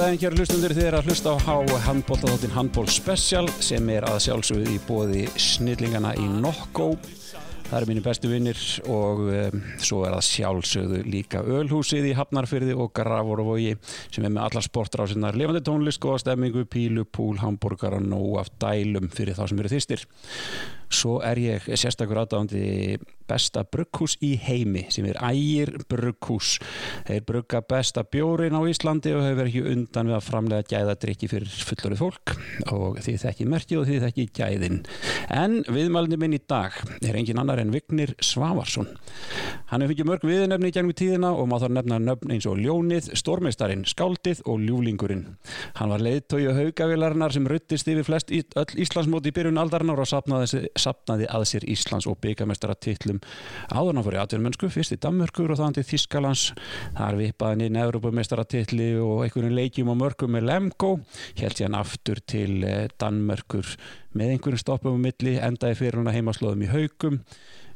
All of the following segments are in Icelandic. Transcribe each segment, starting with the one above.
daginn hér hlustundur þið er að hlusta á handbóltaðóttin Handból Special sem er að sjálfsögðu í bóði snillingana í Nokkó Það eru mínu bestu vinnir og um, svo er það sjálfsögðu líka Ölhúsið í Hafnarfyrði og Gravorvogi sem er með allar sportrásinnar. Levandi tónlist, góða stemmingu, pílu, púl, hambúrgar og nóg af dælum fyrir þá sem eru þýstir. Svo er ég sérstakur aðdáðandi besta brugghús í heimi sem er Ægir brugghús. Þeir brugga besta bjórin á Íslandi og hefur ekki undan við að framlega gæðadrykki fyrir fullorið fólk og því þekki merki og því þekki gæðin. En viðmælni minn í dag er engin annar en Vignir Svavarsson. Hann hefur fengið mörg viðnefni í gennum tíðina og má þá nefna nöfn eins og Ljónið, Stormeistarin, Skáldið og Ljúlingurinn. Hann var leiðtói og haugavilarinnar sem ruttist yfir flest öll Íslandsmóti í byrjun aldarinnar og sapnaði sapnaði að sér Íslands og byggamestara titlum áður hann fór í atvinnumönsku fyrst í Danmörkur og þannig til Þískalands þar vipaði hann inn Európamestara titli og einhvern leikjum á mörgum með Lemko held sér hann aftur til Danmörkur með einhvern stoppum á milli endaði fyrir hann að heimaslóðum í haugum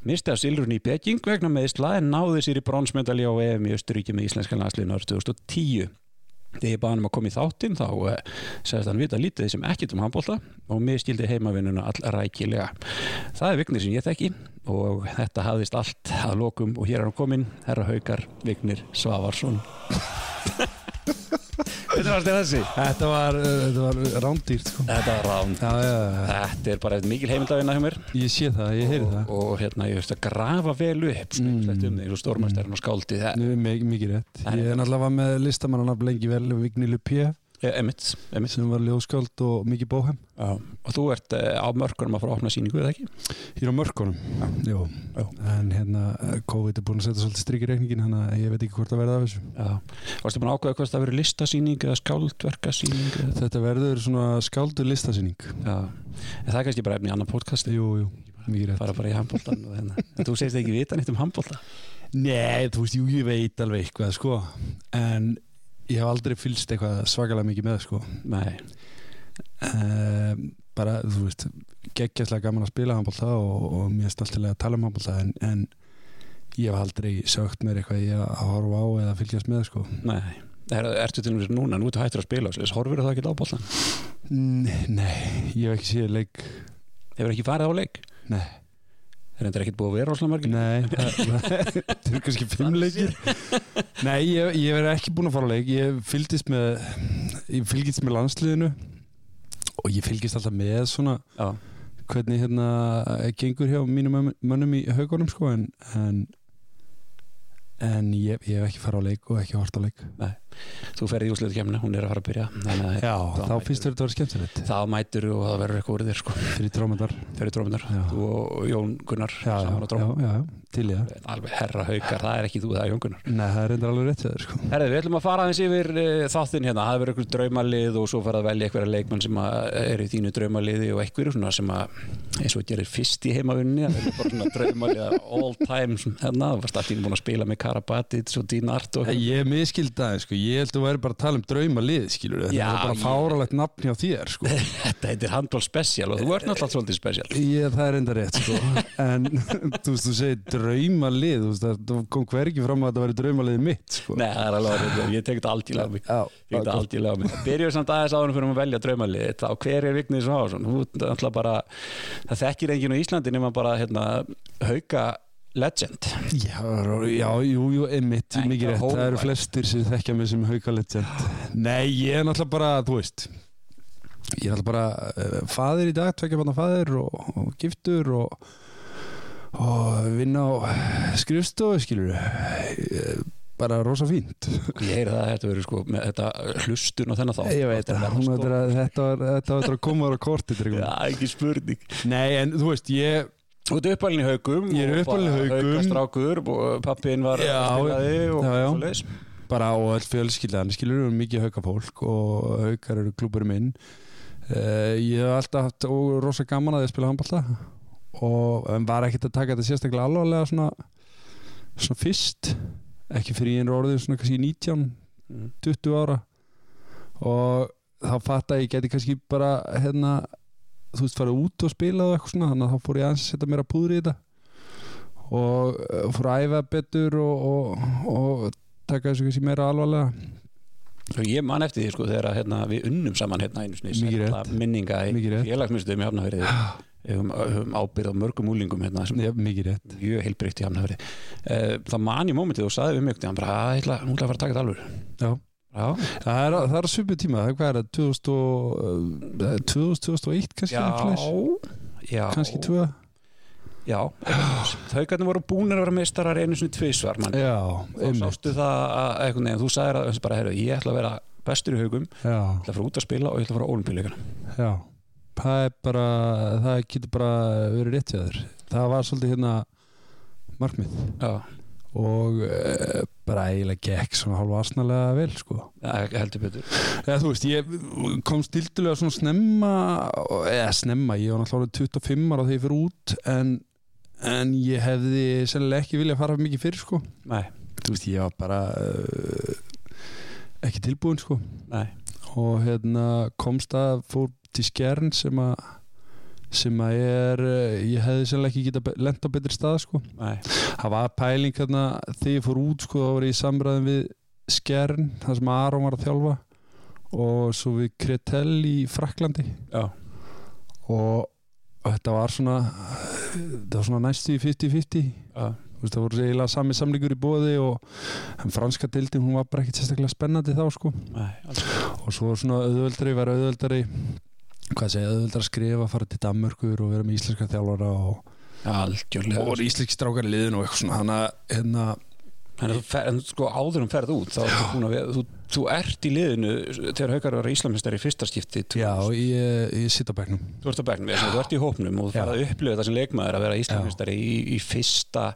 misti að Silrun í Peking vegna meðsla en náði sér í bronsmedali á EM í Östuríki með Íslenska landsliðin árið 2010 þegar ég baði hann um að koma í þáttinn þá uh, segðist hann vita lítið sem ekkit um handbólta og mér skildi heimavinnuna allrækilega. Það er Vignir sem ég þekki og þetta hafðist allt að lokum og hér er hann kominn, herra haukar Vignir Svavarsson. Þetta var þessi? Þetta var, uh, var rándýrt sko. Þetta var ránd. Já, já, já. Þetta er bara mikil heimildavinna hjá mér. Ég sé það, ég heyri það. Og, hérna, ég veist að grafa vel upp mm. um því, eins og stórmæstarinn og skáldi. Nú er mikið, rétt. Ég er náttúrulega með listamannanab lengi vel, Vignilu P. Emitt, Emitt. Sem var ljóskáld og mikið bóhem. Já, og þú ert uh, á mörkunum að fara að opna síningu, eða ekki? Ég er á mörkunum, já. já. En hérna, COVID er búin að setja svolítið strikk í reikningin, þannig að ég veit ekki hvort að verða af þessu. Já, varstu búin að ákveða hvort það verður listasíning eða skáldverkasíning? Þetta verður svona skáldur listasíning. Já, en það er kannski bara efni í annan podcast. Jú, jú, mikið rétt. Fara bara í handbóltan og hérna. En þú segist ekki vita nýtt um handbólta? Nei, þú veist, jú, ég veit alveg eitthvað, sko. En ég hef aldrei fylst eitthvað svakalega mikið með sko. Nei. Um, bara þú veist geggjastlega gaman að spila handbólta og, og mér er stoltilega að tala um handbólta en, en ég hef aldrei sögt mér eitthvað ég að horfa á eða fylgjast með sko. Nei, er, ertu til og með núna nú ertu hættur að spila, þess horfur það ekki á bóltan? Nei, ég hef ekki séð leik. Hefur ekki farið á leik? Nei Það er ekkert búið að vera ósláð margir Nei, það er kannski fimm leikir Nei, ég, ég verði ekki búin að fara á leik Ég fylgist með Ég fylgist með landsliðinu Og ég fylgist alltaf með svona Já. Hvernig hérna Gengur hjá mínum mönnum í haugunum sko, En, en En ég, ég hef ekki fara á leik og ekki hort á leik Nei. Þú ferði í úsliðu kemna, hún er að fara að byrja. Þannig, Já, þá, þá finnst þetta að vera skemmtilegt. Þá mætur og það verður eitthvað úr þér sko. Fyrir trómundar Fyrir trómundar, þú og Jón Gunnar Já, já, til ég Alveg herra haukar, það er ekki þú, það er Jón Gunnar. Nei, það er endur alveg rétt sko. Við ætlum að fara aðeins yfir uh, þáttinn hérna. Það verður eitthvað draumalið og svo fara að velja eitthvað leikmann sem er í þínu draumaliði og eitthvað sem að, eins og gerir fyrst í það svona draumalið all time hérna, Ég held að þú væri bara að tala um draumalið, skilur þetta Já, er bara ég- fáralegt nafn hjá þér, sko. Þetta heitir handball special og þú ert náttúrulega svolítið special. Ég, það er enda rétt, sko. En, þú veist, þú segir draumalið Þú kom hvergi fram að þetta væri draumaliðið mitt, sko. Nei, það er alveg orðið, ég tek þetta aldrei á mig. Já, Ég tek þetta aldrei á mig. Byrjuðu samt aðeins áður fyrir að velja draumalið þá hver er náttúrulega bara, það þekkir enginn á Íslandi nema bara hérna, hauka legend. Já, já, jú, jú, einmitt, mikið rétt. Það eru flestir sem þekkja mig sem hauka legend. Nei, ég er náttúrulega bara, þú veist Ég er náttúrulega bara uh, faðir í dag, tvekja banna faðir og, og giftur og, og vinna á skrifstofu, skilur bara rosa fínt. Ég heyri það að þetta verður sko með þetta hlustun og þennan þá Ég veit það, að þetta var, þetta var að koma á korti Já, ekki spurning. Nei, en þú veist, ég Þú ert uppalinn í haugum Ég er og uppalinn í Haugum. Haukastrákur og pappin var Já, og já, já. bara á öll fjölskyldan skilur við mikið hauka fólk og haukar eru klúburinn minn uh, ég hef alltaf haft ó- rosa gaman að ég spila handballta og en var ekkert að taka þetta sérstaklega alvarlega svona, svona fyrst ekki fyrir er orðið svona kannski 19 Mm. 20 ára og þá fatt að ég geti kannski bara hérna þú veist farið út og spila og eitthvað svona þannig að þá fór ég aðeins að setja mér að púðri í þetta. Og uh, fór að æfa betur og, og, og taka þessu kannski meira alvarlega. Og ég man eftir því sko þegar að, hérna, við unnum saman hérna einu sérla minninga í félagsmyndstöðum í Hafnafyrði við höfum, höfum ábyrð á mörgum úlingum hérna sem rétt. mjög heilbreykt í Hafnafyrði uh, það man í mómentið og saði við mjög hann bara, "Að, nú ætla að fara að taka þetta alveg Já. Það er, það er svipu tíma, hvað er það 2000 og, uh, 2000, 2001 kannski já, kannski 2 já, þaukarnir voru búinir að vera meistarar einu Já, þá einmitt. sástu það að veginn, þú sagðir að bara, heru, ég ætla að vera bestur í haugum, ég ætla að fara út að spila og ég ætla að fara á olimpíuleikana já. Það er bara, það getur bara verið rétt hjá þér. Það var svolítið hérna markmið. Já, og uh, bara eiginlega gekk svona hálfa asnalega vel sko. Ja, heldur betur. Eða þú veist, ég kom stildulega svona snemma eða snemma, ég var náttúrulega orðinn 25 ára þegar ég fyrir út en, en ég hefði sennilega ekki viljað fara mikið fyrir sko. Nei, þú veist, ég var bara uh, ekki tilbúin sko. Nei, og hérna komst að fór til skjern sem að sem að er, uh, ég hefði sennilega ekki geta lent á betri stað sko. Nei. Það var pæling hérna þegar ég fór út sko, þá var ég í samræðin við skjern, það sem Aron var að þjálfa og svo við Kretel í Fraklandi já, og, þetta var svona þetta var svona næstu í 50-50 já, Þú veist, það voru eiginlega sami samlingur í bóði og franska dildin hún var bara ekkert sérstaklega spennandi þá sko. Nei, og svo svona auðveldari, var auðveldari hvað segja, auðveldari að skrifa fara til Danmörkur og vera með íslenska þjálfara og, og íslenski strákar í liðin og eitthvað svona þannig að hérna, en, sko áður um ferð út við, þú, þú ert í liðinu þegar haukar var íslamistar í fyrsta skipti já, ég, ég sitt á bekknum. Þú ert á begnum, þú ert í hópnum og þú Já. farið að upplifa það sem leikmaður að vera íslamistar í, í fyrsta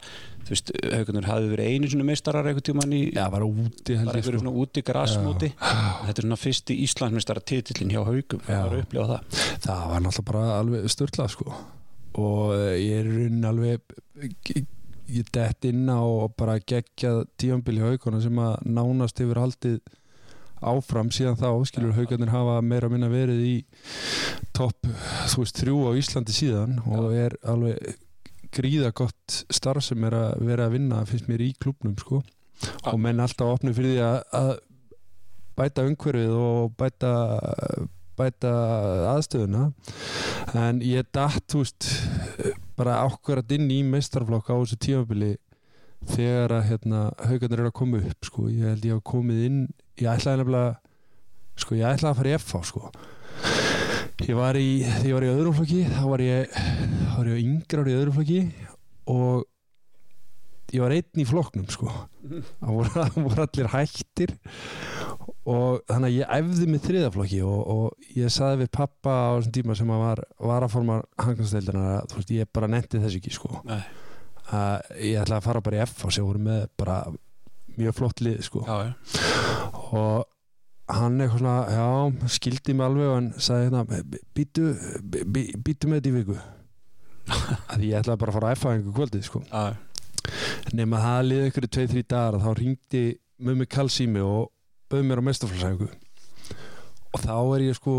þú veist, haugarnir hafði verið einu svona meistarar einhvern tímann í Já, bara úti ég einhverju sko. svona úti grasmóti þetta er svona fyrsti Íslandsmeistara titillin hjá haugum Já. það var að upplifa það. Það var náttúrulega bara alveg störtlað sko. Og eh, ég er alveg ég, dett inn á og bara gegja tífambili hauguna sem að nánast hefur haldið áfram síðan þá, skilur haugarnir hafa meira minna verið í topp, þú veist, þrjú á Íslandi síðan og er alveg gríða gott starf sem er að vera að vinna, finnst mér í klubnum sko. Og menn alltaf opnið fyrir því að, að bæta umhverfið og bæta bæta aðstöðuna. En ég datt þú veist bara ákvarðat inn í meistarflokk á þessu tímabili þegar að hérna, haugarnir eru að koma upp sko. ég held ég hafa komið inn ég ætlaði nefnilega sko, ég ætlaði að fara í FH sko. ég var í í öðrum flokki þá var ég, var ég yngra ári í öðrum flokki og ég var einn í flokknum sko það voru, voru allir hættir og þannig að ég æfði með þriðaflokki og, og ég saði við pappa á þessum tíma sem að var varaformar hangnastældina að þú veist ég bara netti þess ekki sko. Nei. að ég ætlaði að fara bara í F og sem voru með bara mjög flott lið sko. Já, og hann eitthvað svona, já, skildi mig alveg og hann sagði hérna, býtu býtu með þetta í viku. Að ég ætlaði bara að fara að að einhver kvöldið sko. Já, nema það liði ykkur í 2-3 dagar þá ringdi mömmu Kall sími og bauð mér á mestaflarsæðingu og þá er ég sko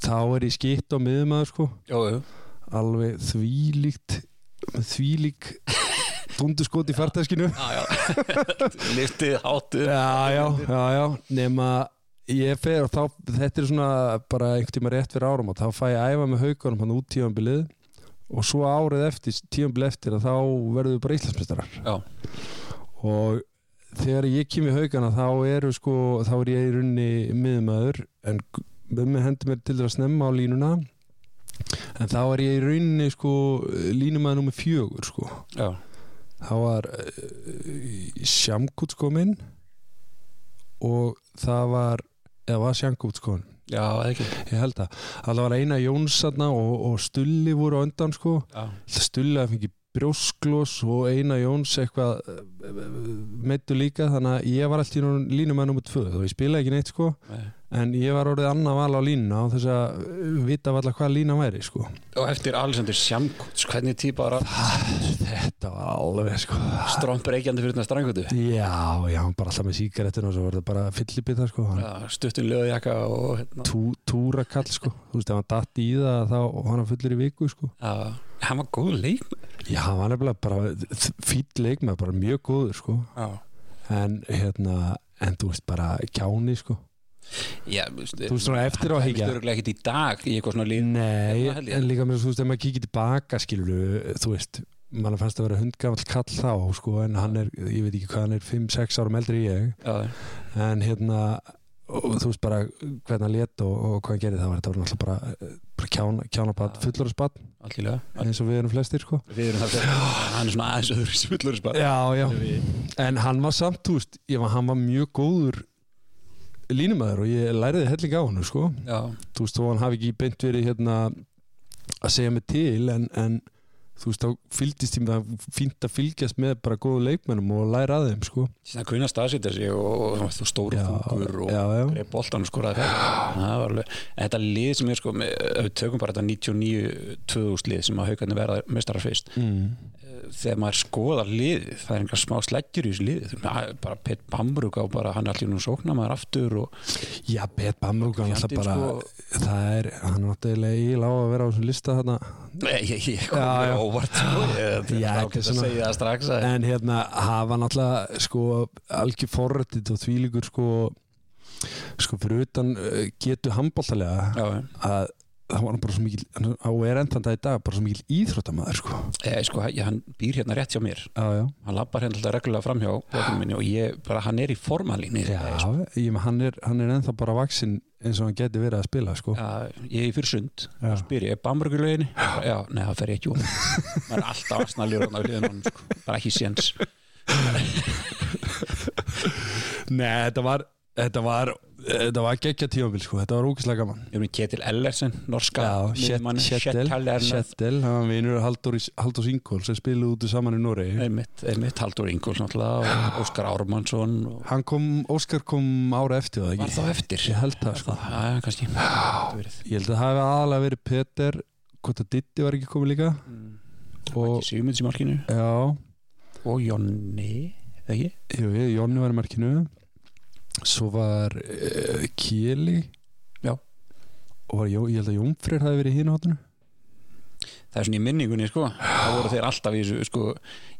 þá er ég skitt á miðumæður sko. Já, já. alveg þvílíkt þvílík dunduskot í já. liftið hátu já, já, já, já, nema ég fer og þá, þetta er svona bara einhvern tíma rétt fyrir árum og þá fæ ég æfa með haugunum hann út tífambilið og svo árið eftir, tífambilið eftir að þá verðum við bara íslensmestarar já, og þegar ég kem í haugana þá eru sko, þá er ég í runni miðumæður en mig hendur mér til þess að snemma á línuna. En þá er ég í runni sko línumæður nummer fjögur sko. Já, þá var uh, Shamkut sko minn og það var eða var Shamkut sko. Já, ekki? Ég held að það var eina Jóns og, og Stulli voru á undan sko. Já, Stulli að fengi brjósklós og eina Jóns eitthvað meittu líka þannig að ég var alltaf í línum að nummer tvö og ég spilaði ekki neitt sko nei. En ég var orðið annað val á línuna og þess að uh, vita allar hvað lína væri sko. Og eftir Alexander Shamkuts hvernig típa var þetta var alveg sko. Strómpreikjandi fyrir þetta strangutu já, já, bara alltaf með síkarettuna og svo var það bara fyllibita sko. Hann, stuttun löðjaka og hérna. tú, túrakall sko. Þú veist ef hann datt í það þá hann fullur í viku sko. Já, hann var góð leik já, hann var nefnilega bara fýll leikmað bara mjög góður sko. Já, en hérna en þú veist bara kjáni sko Já, þú veist, svona eftir á að hyggja. Það er ekkert í dag í eitthvað svona líf Nei, Hérna en líka með þú veist, ef maður kikið tilbaka skilur þú veist, mann fannst að vera hundgamall kall þá, sko, en hann er ég veit ekki hvað hann er, 5-6 árum eldri ég. Já, en hérna og þú veist bara hvernig hann lét og, og hvað hann gerði, það var náttúrulega bara, bara kjána, kjánabat, Já. fullorðsbat allilega eins og við erum flestir, sko. Við erum það Hann er svona aðeins öðru svullur spart Já, já, en hann var samt, þú veist, ég hann var mjög góður línumæður og ég læriði helling á hann, sko. Þú veist, hann hafi ekki beint verið hérna að segja mig til en, en þú veist, þá fylgdist ég með að fínt að fylgjast með bara góðu leikmennum og læra að þeim, sko. Það kunna staðsýta sig og, og stóru Já, þungur og greið boltan og skoraði það. Þetta lið sem er sko við tökum bara þetta 99-2000 lið sem að haugarnir verða mestarar fyrst. Mm. Þegar maður skoðar liðið það er einhver smá sleggjur í þessu liðið bara Pett Bambrug á bara hann er allir nú sóknar maður aftur og Já, Fjandinn, bara sko. það er, hann er náttúrulega á að vera á þessum lista þarna Nei, ég, ég kom mér óvart sko. Já, að svona- segja það strax að, en hérna hafa náttúrulega sko algjör forrættið og þvílíkur sko sko fyrir utan uh, getu handbóltalega að það var hann bara svo mikil hann á er endan það í dag bara svo mikil íþróttamæður sko. Ég, sko, hann býr hérna rétt hjá mér. Já, já. Hann lappar hérna alltaf reglulega bókunum minni og ég, bara, hann er í ég, með- hann, er, hann er ennþá bara vaksinn eins og hann geti verið að spila sko. Já, ég er fyrir sund og spyr ég, er Bambergur löginni? Já, nei, það fer ég ekki um maður er alltaf aðsnaljur á hliðin sko. bara ekki séns. Nei, þetta var þetta var, þetta var geggja tímabil sko. þetta var ógæslega gaman. Ég er með Ketil Ellersen, norska Shettel, hann var vinur Halldórs Ingól sem spiluði út saman í Noregi. Einmitt, einmitt Haldur náttúrulega og Óskar Ármannsson og hann kom, Óskar kom ára eftir það var ekki þá eftir? Ég held það sko. já, já, kannski. Ég held að það hefði aðalega verið Peter hvort að Ditti var ekki komið líka. Mm. og ekki Sigmunds í markinu? Já, og Jonni, eða ekki? jú, Jónni var í markinu svo var uh, Kjeli Já. og var, ég held að Jónfreyr hafi verið í hínu hóttinu það er svona í minningunni sko. Það voru þeir alltaf í þessu sko.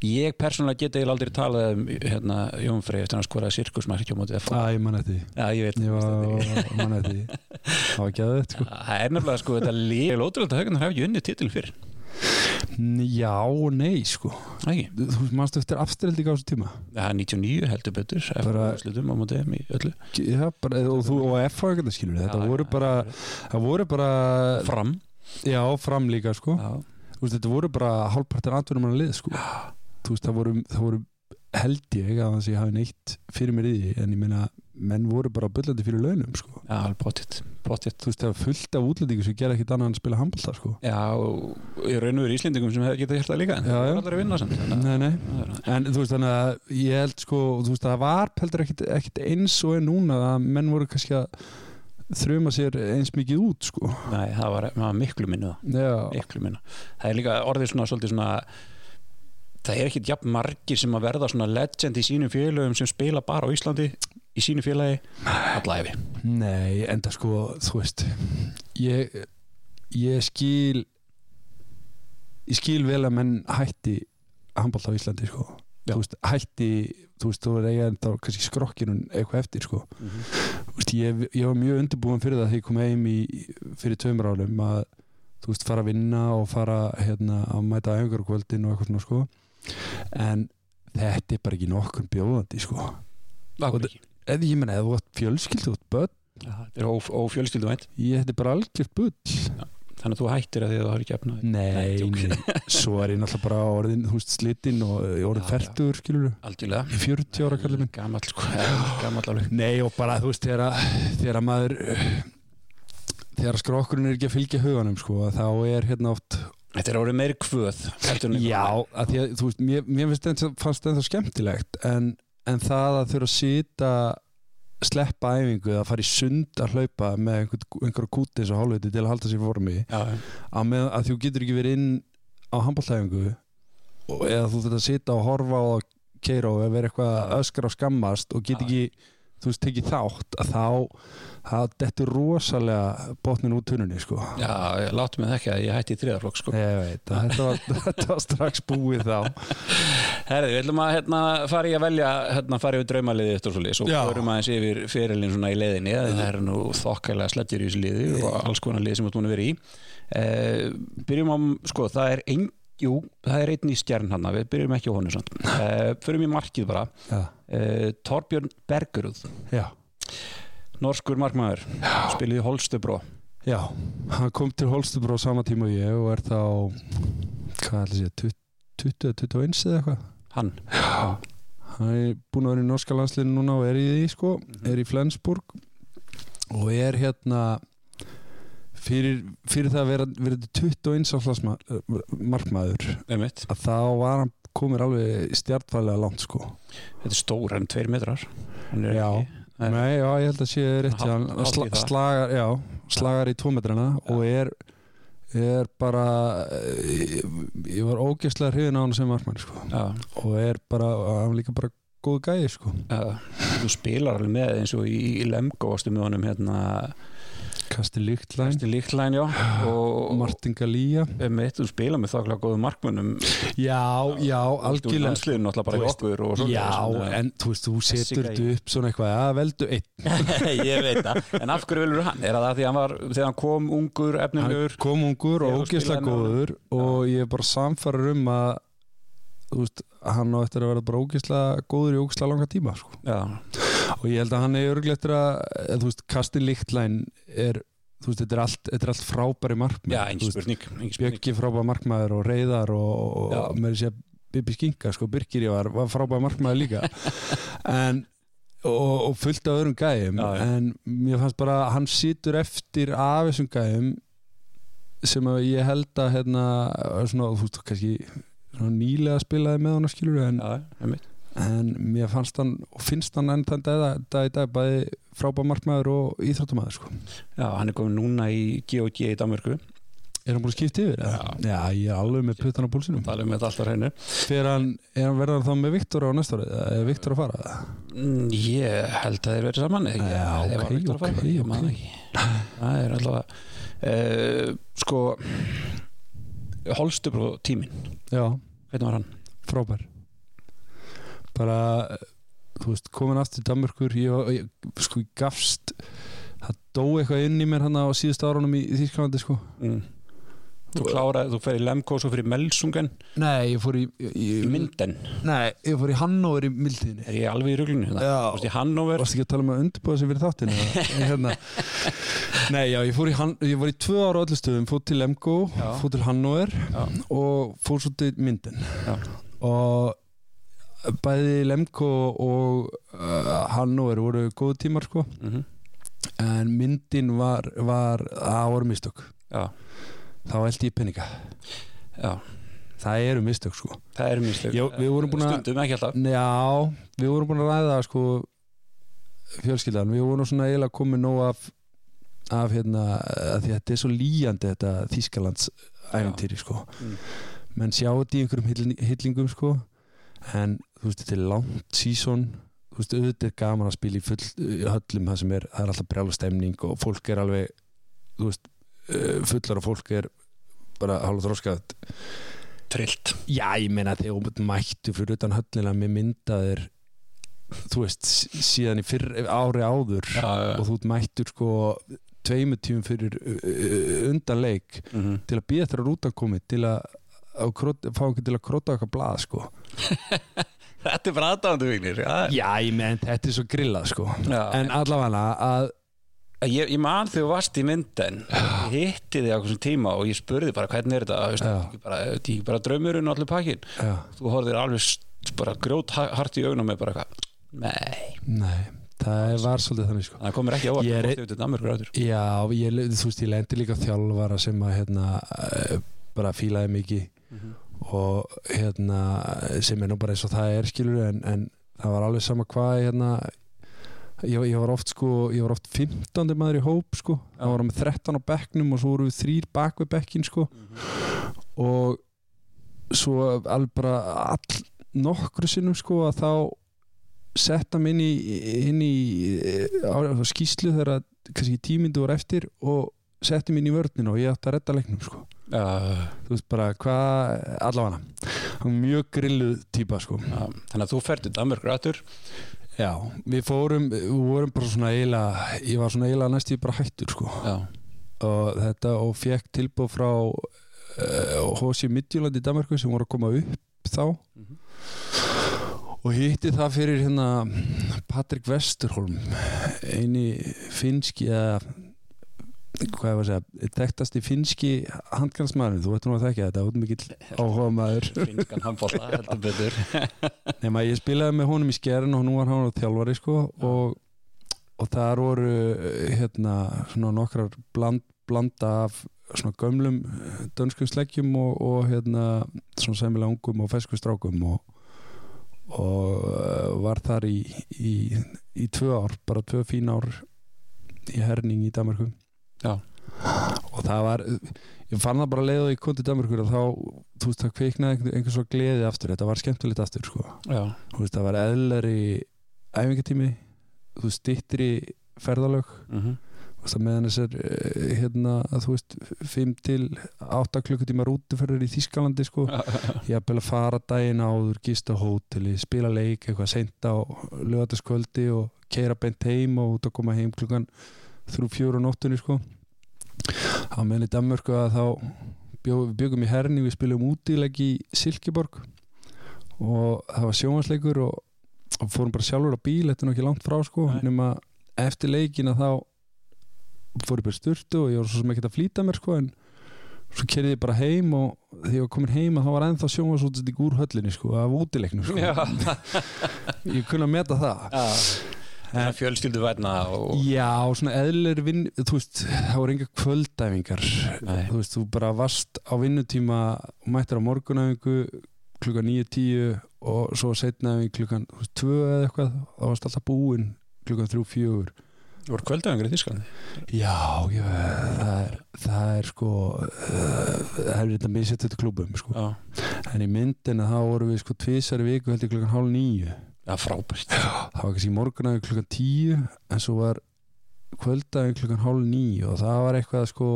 Ég persónulega geta ég aldrei talað um hérna Jón Frey eftir að á mótið F Æ, ég man eftir því. Já ég veit. Það var, ekki að þetta sko. Það er nefnilega sko þetta líf ótrúlega að haugarnar hafi ekki unnið titil fyrir N- Já og nei sko. Ekki Þú þú mannstu eftir afstrelding á þessu tíma? Það er 99 heldur betur Bara- slutum á mótið M í öllu. Já, bara, og, þú, og F og eitthvað skilur Þetta voru bara Það voru bara fram. Já, fram líka sko. Þetta voru bara hálfpartin atvinnum að lið sko. Þú veist, það voru, það voru held ég að það sé hafi neitt fyrir mér í því en ég meina, menn voru bara bullandi fyrir launum sko. Já pottitt Þú veist, það var fullt af útlendingu sem gera ekkit annað en spila handbólta sko. Já og í raun og veru Íslendingum sem getað hjert það líka en Já, það var allir að vinna samt Nei, nei. En þú veist þannig að ég held sko þú veist að það var heldur ekkit, eins og er núna að menn voru kannski að þrjuma sér eins mikið út sko. Nei það var, það var miklu minnu það Já, miklu minna. Það er líka orðið svona það er ekkit jafn margir sem að verða svona legend í sínum félögum sem spila bara á Íslandi í sínu félagi. Alla efi nei, enda sko þú veist ég, ég skil ég skil vel að menn hætti handbólt á Íslandi sko. Þú veist, hætti, þú veist, þú er eiga enda kannski skrokkirun eitthvað eftir sko. Þú veist, ég, ég var mjög undirbúin fyrir það þegar ég kom heim í, fyrir tveimur álum að þú veist, fara að vinna og fara hérna að mæta æfingar kvöldin og eitthvað svona sko en þetta er bara ekki nokkur bjóðandi sko. Eða ég menna, eða þú átt fjölskyldu út börn, þetta er ófjölskyldu vænt ég þetta er bara algjört bull. Þannig að þú hættir að því að þú har ekki efna Nei, nei, svo er ég náttúrulega bara orðin, veist, slitinn og orðin færtur, skilur þú aldjúlega í 40 ára kallið minn. Gamall sko, gamall alveg. Nei og bara þú veist þegar, að- þegar að maður þegar skrokkurinn er ekki að fylgja huganum sko, þá er hérna oft þetta er orðið meiri kvöð Já, að því að þú veist mér, mér þetta fannst þetta skemmtilegt en, en það að þurfa að sita sleppa æfingu að fara í sund að hlaupa með einhver, einhverja kúti eins og hálfviti til að halda sér formi að, með, að þú getur ekki verið inn á handbóltæfingu eða þú þurft að sita og horfa og keira og vera eitthvað að öskra og skammast og get Já. ekki þú veist tekið þátt að þá það dettur rosalega botnin út tunnunni sko. Já, láttu mig það ekki að ég hætti í þriðaflokk sko. ég veit þetta var, þetta var strax búið þá. Herði, við ætlum að hérna, fara í að velja hérna, fara yfir draumaliði eftir svo liðs og Já. förum aðeins yfir fyrirlin svona í leiðinni það er nú þokkælega slettir í þessu liði og alls konar liði sem þú múin að vera í. Uh, byrjum á, sko, það er ein, jú, það er einn í stjarn hann við byrjum ekki á honum samt. Uh, förum í markið bara. Já, uh, Torbjörn Bergerud já, norskur markmaður, spiliði Holstebró já Hann kom til Holstubur á sama tíma og ég og er þá hvað ætla að segja 20, 21 eða eitthvað? Hann, Hann er búin að vera í norska landsliðinu núna og er í því sko, er í Flensburg og er hérna fyrir, fyrir það að vera, vera 21 áflas markmaður einmitt. að þá var hann komir alveg stjartfælega langt sko. Þetta er stór, hann er tveir metrar. Er Já. ekki Nei. Já, ég held að sé rétt hjá hann það. slagar, já, slagar í tómetrana og er, er bara ég, ég var ógeðslega hrifin á hann sem markmann sko. Og er bara, hann líka bara góð gæði sko. þú spilar alveg með eins og í, í Lemgo varstu með honum hérna Kasti Líktlæn Kristi Líklæn, já. Og Martin Galía. Mitt, þú spila með þokklega góðum markmönnum. Já, já, algjörlega. landsliðin náttúrulega bara Þú í okkur og svona Já, en þú veist, þú setur þetta upp svona eitthvað, að veldu einn. Ég veit það, en af hverju vilur hann? Er það því hann var, þegar hann kom ungur, hann efnilegur kom ungur og þú ógeðslega góður og ég er bara samfæður um að þú veist, hann á eftir að vera bara ógeðslega góður í ógeðslega langa tíma sko. Og ég held að hann er örglega eftir að þú veist, Kastin Líktlæn er þú veist, þetta er allt, þetta er allt frábæri markmið já, engin spurning, engin spurning. Bjöggi frábæri markmaður og Reyðar og, og með þess að Bibi Skinka sko, Birgir ég var, var frábæri markmaður líka en og, og fullt af öðrum gæjum Já, en mér fannst bara að hann situr eftir af þessum gæjum sem að ég held að hérna, svona, þú veist, kannski nýlega spilaði með hann skilur en, Já, einmitt. En mér fannst hann og finnst hann enn þann dag, í dag bæði frábæri markmaður og íþróttumæður sko. já, hann er komin núna í GOG í Danmörku Er hann búin að skipta yfir? eða? Já, ég er alveg með puttan á púlsinum tala um þetta alltaf hreinu hann, er hann verður þá með Viktor á næsta árið? Er Viktor að fara? Mm, Ég held að þeir verið saman? Já, Þeir ok, að fara, ok, ég ok. man það. Það er alltaf uh, Sko Holstubró tíminn Já, Hvernig var hann? frábær Bara, þú veist, komin aftur til Danmörkur ég, var- ég, sko, gafst það dó eitthvað inn í mér hann á síðust árunum í, í Þýskalandi, sko Mm. Þú kláraði, þú fer í Lemko og svo fyrir Melsungen Nei, ég fór í, í, í Minden Nei, ég fór í Hannover í mildinni Er ég alveg í ruglunni? hérna? Já. Þú veist í Hannover Varst ekki að tala um að undirbúða sig fyrir þáttinu hérna. Nei, já, ég fór í, Han ég fór í tvö ára á öllu stöðum fór til Já. fór til Hannover Já. og fór svo til Minden Já. og bæði Lemgo og uh, Hannover voru góðu tímar sko. Mm en Myndin var, var það voru mistök. Já, þá held ég peninga. Já, það eru mistök sko. Það er mislug Já, við vorum búin að- Stundum ekki alltaf. Já, við vorum búin að ræða sko fjölskyldan, við vorum svona eiginlega komið nóg af af hérna, að því að þetta er svo líjandi þetta Þískalands æfintýri sko. Mm. menn sjá þetta í einhverjum hillin- hillingum sko en þú veist, þetta er langt sísón þú veist, auðvitað er gaman að spila í full höllum það sem er, það er alltaf brjála stemning og fólk er alveg þú veist, uh, fullar og fólk er bara hálfa þróskað Trillt. Já, ég meina þegar mættu fyrir utan höllina með myndaðir þú veist, síðan í fyrr ári áður Já, já, og þú mættur sko tveimu tímum fyrir uh, undan leik mm -hmm. til að býða þér að rútan komi til að, að krot, fá ekki til að króta okkar blað sko. Þetta er bara aðdáðandu vignir Já, Já, ég meina þetta er svo grillað sko. Já. en allavega að Ég, ég man þegar þú varst í mynden ég hitti þig á þessum tíma og ég spurði bara hvernig er þetta, þetta er ekki bara, draumurinn og allir pakkin já, þú horfðir alveg bara grjót hart í augunum með bara eitthvað nei, nei, það var svolítið þannig sko. Það komir ekki á að Ég er- þú ert Danmörkur áttur Já, ég, þú veist, ég lendi líka þjálfara sem að hérna eh, bara fílaði mikið og hérna sem er nú bara eins og það er skilur en, en það var alveg sama hvað hérna ég, ég var oft sko ég var oft 15. maður í hóp sko Já. það var með 13 á bekknum og svo voru við þrýr bak við bekkin sko og svo alveg bara all nokkru sinnum sko að þá setta mig inn í, inn í á, skýslu þegar að kannski tímyndu voru eftir og setti mig inn í vörnina og ég átti að redda leiknum sko Já, þú veist bara hvað, allavega hann mjög grilluð típa sko já. Þannig að þú fer til Danmörkur aftur já, við fórum, við vorum bara svona eiginlega, ég var svona eiginlega næst ég bara hættur sko Já, og þetta og fekk tilbúð frá uh, H.C. Midtjöland í Danmarku sem voru að koma upp þá Mhm. og hitti það fyrir hérna Patrik Vesterholm eini finski eða hvað var að segja þekktasti finski handgansmaður þú veit nú að þekka þetta, út mikill áhuga maður. Finskan handbóla heldur betur. Nema ég spilaði með honum í skerin og nú var hann á þjálfari sko og, og þar voru hérna svona nokkrar bland, blanda af svona gömlum eh, dönskum sleggjum og, og hérna svona sæmilega ungum og fesku strákum og, og eh, var þar í, í, í tvö ár, bara tvö fín ár í herning í Danmarku Já. og það var ég fann það bara leið og ég kom til Danmarkur og þá, þú veist, það kveiknaði einhver, einhver svo gleði aftur, þetta var skemmtilegt aftur sko. Þú veist, það var eðlari æfingatími þú veist, stittri ferðalög. Mhm. Þú veist, að meðan þessar eh, hérna, þú veist, 5 til 8 klukkutíma rútuferðir í Þískalandi sko, ég haf beila fara daginn áður, gista hóteli, spila leik eitthvað seint á lögataskvöldi og keira beint heim og út að koma heim klukkan þrjú fjóru á nóttunni sko. Á meðan í Danmörku að þá bjó, við byggum í herni, við spilum útileg í Silkeborg og það var sjónvarsleikur og, og fórum bara sjálfur á bíl, þetta er nú ekki langt frá sko, nema eftir leikina þá fór ég bara sturtu og ég var svo sem ekki að flýta mér sko en svo kerði ég bara heim og þegar ég var komin heim að það var ennþá sjónvarsútsending úr höllinni sko af útileiknum sko. Ég kunna meta það. Já Það er fjölskyldu vætna og já, svona eðlir vinn þú veist, það voru enga kvöldæfingar. Nei. þú veist, þú bara varst á vinnutíma og mættir á morgunæfingu klukkan 9-10 og svo setnaðing klukkan 2 eða eitthvað þá varst alltaf búinn klukkan 3-4 Þú voru kvöldaðingur í Þísklandi Já, já, það er, það er sko uh, það er þetta misett þetta klubum sko. En í myndina þá vorum við sko tvisari viku heldur klukkan hálf nýju já frábært. Það var kannski morgunæði klukkan tíu en svo var kvöldaði klukkan hálf nýju og það var eitthvað sko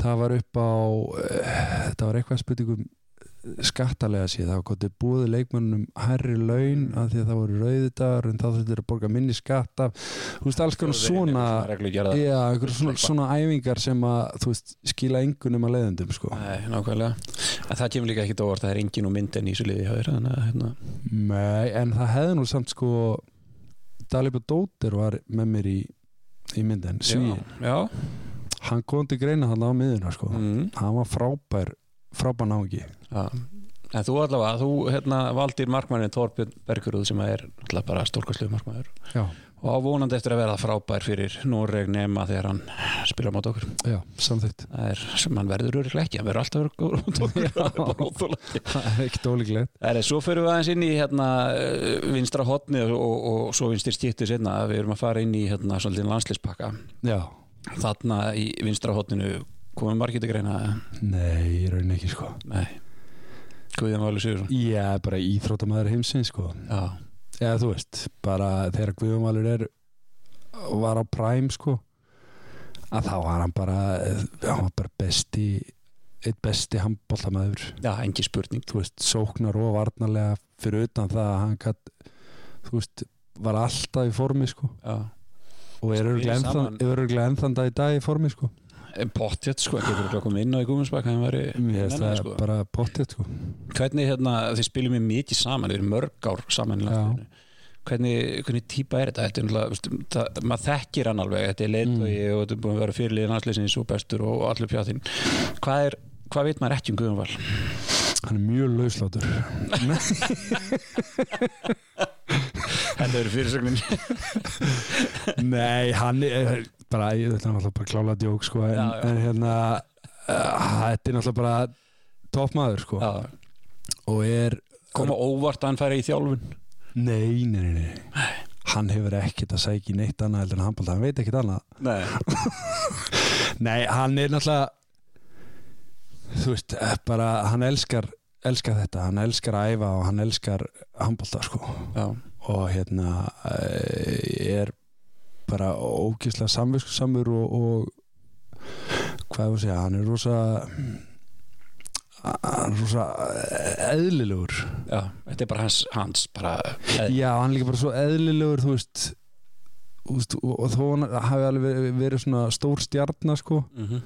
það var upp á uh, það var eitthvað spurningum skattalega það var gotið búið leikmannum hærri laun af því að það voru rauðidagar en þá þurftir að borga minni skatt af, þú veist, alls konar svona Já, einhver svona, svona æfingar sem að veist, skila engunum að leiðendum sko. Nei, nákvæmlega. En það kemur líka ekkit óvart það er engin og myndin í þessu liði að hérna. Nei, en það hefði nú samt sko Dalibur Dóttir var með mér í, í myndin Svíin, Já, hann kom til greina hann á miðuna sko. mm, hann var frábær frábær náungi. Já. En þú allavega, þú hérna valdir markmannin Þorbjörn Bergurúð sem er bara stórkastlu markmanður Já, og á vonandi eftir að verða frábær fyrir Noreg nema þegar hann spila mát okkur. Já, er sem hann verður öruglega ekki hann verður alltaf öruglega. Það er er ekkert ólíklegt. Svo fyrir við aðeins inn í hérna, eh, vinstra hotni og, og, og svo vinstir skiptu sinna við erum að fara inn í hérna, Já, þarna í vinstra hotninu komum margir til greina nei, ég raun ekki sko. Nei. Guðján Váli Sigursson er bara íþróttamæður heimsins sko. Já, eða þú veist, bara þegar Guðumalur er var á Prime sko að þá var hann bara hann var bara besti eitt besti handbóltamæður já, engi spurning. Þú veist, sóknar og varnarlega fyrir utan það að hann gætt þú veist, var alltaf í formi sko. Já. og er örugglega ennþann dag í dag í formi sko pottjött sko, getur þú að koma inn á í Guðmundsbakka hann nei, það sko. bara pottið sko. Hvernig hérna, þið spilum við mikið saman við erum mörg ár saman hvernig, hvernig típa er þetta, þetta er, maður þekkir hann alveg. Þetta er leiðtogi Mm. og þetta er búin að vera fyrirliðin landsliðsins og bestur og allur pjáttinn hvað er, hvað veit maður ekki um Guðmundsval hann er mjög lauslátur þetta eru fyrirsögnin Nei, hann er bara, ég þetta er náttúrulega bara klála djók sko, en, Já, já. en hérna uh, þetta er náttúrulega bara toppmaður sko Já, og er koma óvart að hann færi í þjálfun nei, nei, nei, nei. hann hefur ekkert að sækja í neitt annað heldur en handbólta, hann veit ekkert annað Nei. Nei, hann er náttúrulega þú veist, eh, bara hann elskar, elskar þetta hann elskar að æfa og hann elskar handbólta sko Já, og hérna eh, er bara ógislega samviskusamur og, og hvað er að segja, hann er rosa hann er rosa eðlilegur. Já, þetta er bara hans, hans bara, já, hann er líka bara svo eðlilegur þú veist, þú veist og, og þó hann hafi alveg verið, verið svona stór stjarnar sko mm -hmm.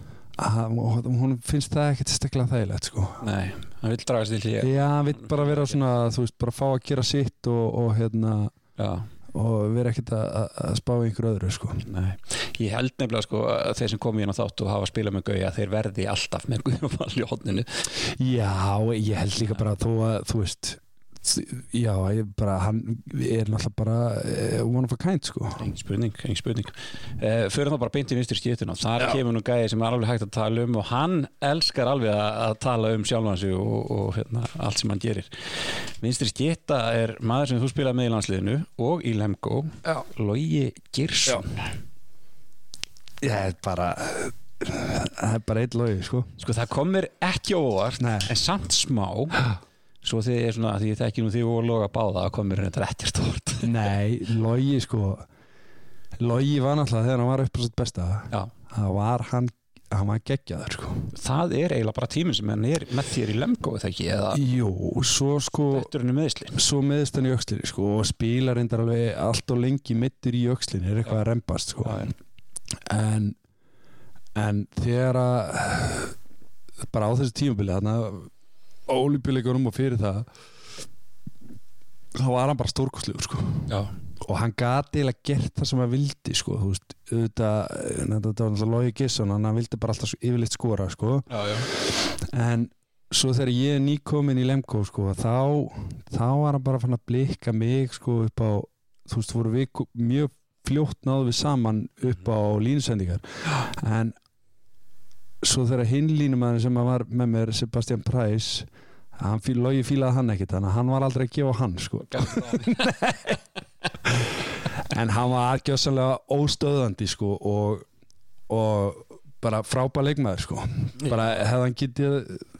að, og hún finnst það ekkert stekla þægilegt sko. Nei, hann vil draga sér til hér já, hann vil bara vera svona, þú veist, bara fá að gera sitt og, og hérna Já, og vera ekkert að, að- að spá í einhverju öðru sko. Ég held nefnilega sko að þeir sem komu hérna þátt og hafa spilað með gauja þeir verði alltaf með guðjumall í hodninu Já, ég held líka bara þó að þú veist já, bara, hann er náttúrulega bara eh, one of a kind sko. Engin spurning, engin spurning. Uh, Fyrir þá bara beint í nýstur skiptuna Þar kemur nú gæði sem er alveg hægt að tala um og hann elskar alveg að, að tala um sjálfansi og, og hérna, allt sem hann gerir. Vinstri skipta er maður sem þú spilaði með í landsliðinu og í Lemgo Logi Girsson Ég er bara það er bara eitt logi sko. Sko það komir ekki óvart Nei. en samt smá Svo þið er svona, því ég þekki nú því og loga báða að komir þetta ekkert óvart. Nei, logi sko logi var náttúrulega þegar hann var upp á sitt besta Já, það var hann hann var geggjaður sko. Það er eiginlega bara tíminn sem hann er með þér í Lemgo eða ekki, eða? Jú, svo sko Þetta er meðsli svo meðist hann í öxlinni sko og spilar reyndar alveg allt og lengi mittur í öxlinni er eitthvað að rembast sko. Já, en en þegar að bara á þessu tímabili þarna ólípileikurum og fyrir það þá var hann bara stórkostlegur sko. Og hann gati eiginlega gert það sem hann vildi sko, þú veist, auðvitað þetta var náttúrulega Logi Gisson, hann vildi bara alltaf yfirleitt skora sko, já, já. en svo þegar ég er nýkomin í Lemko sko, þá, þá var hann bara fann að blikka mig sko upp á þú veist, voru við mjög fljótt náðu við saman upp á línusendingar. En svo þegar hinn línumæður sem var með mér Sebastian Price hann fíl, Logi fílaði hann ekkit þannig að hann var aldrei að gefa hann sko. En hann var aðgjössanlega óstöðandi sko og, og bara frábær leikmaður sko. Bara hefði hann getið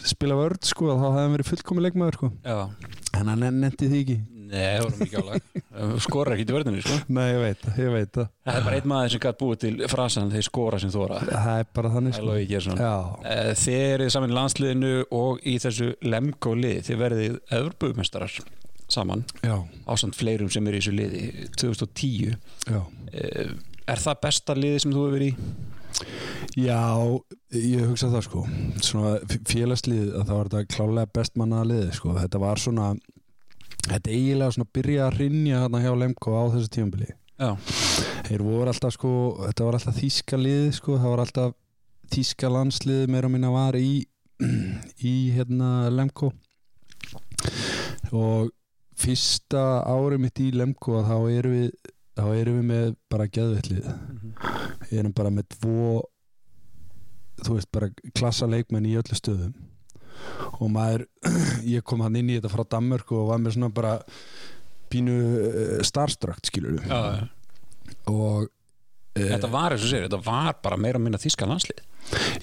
spila vörð sko þá hefði hann verið fullkomi leikmaður sko. Já. en hann nefndi því ekki Nei, það voru mikið álag. Skora ekki í vörðinu, sko. Nei ég veit það, ég veit það. Það er bara einn maður sem gætt búið til frasan þeir skora sem þóra það er bara þannig sko. Eh, Þið eruð saman í landsliðinu og í þessu Lemgo lið Þið verðið öðrbúðmestarar saman já, ásamt fleirum sem eru í þessu liði. 2010 já. Eh, Er það besta liði sem þú hefur verið í? Já, ég hugsa það sko. Svona félagslið að það var þetta klálega bestmannaða liði sko. Þetta var svona þetta eiginlega svona byrja að rinja þarna hjá Lemko á þessu tímabili. Já, þeir voru alltaf sko þetta var alltaf þýska liði sko það var alltaf þýska landslið meira og minna var í í hérna Lemko. Og fyrsta árið mitt í Lemko þá erum við þá erum við með bara geðveitlið við erum bara með tvo þú veist bara klassa leikmenn í öllu stöðum og maður ég kom hann inn í þetta frá Danmörk og var með svona bara pínu uh, starstrukt skilur já, já. og uh, Þetta var eins og sér, þetta var bara meira að minna þíska landslið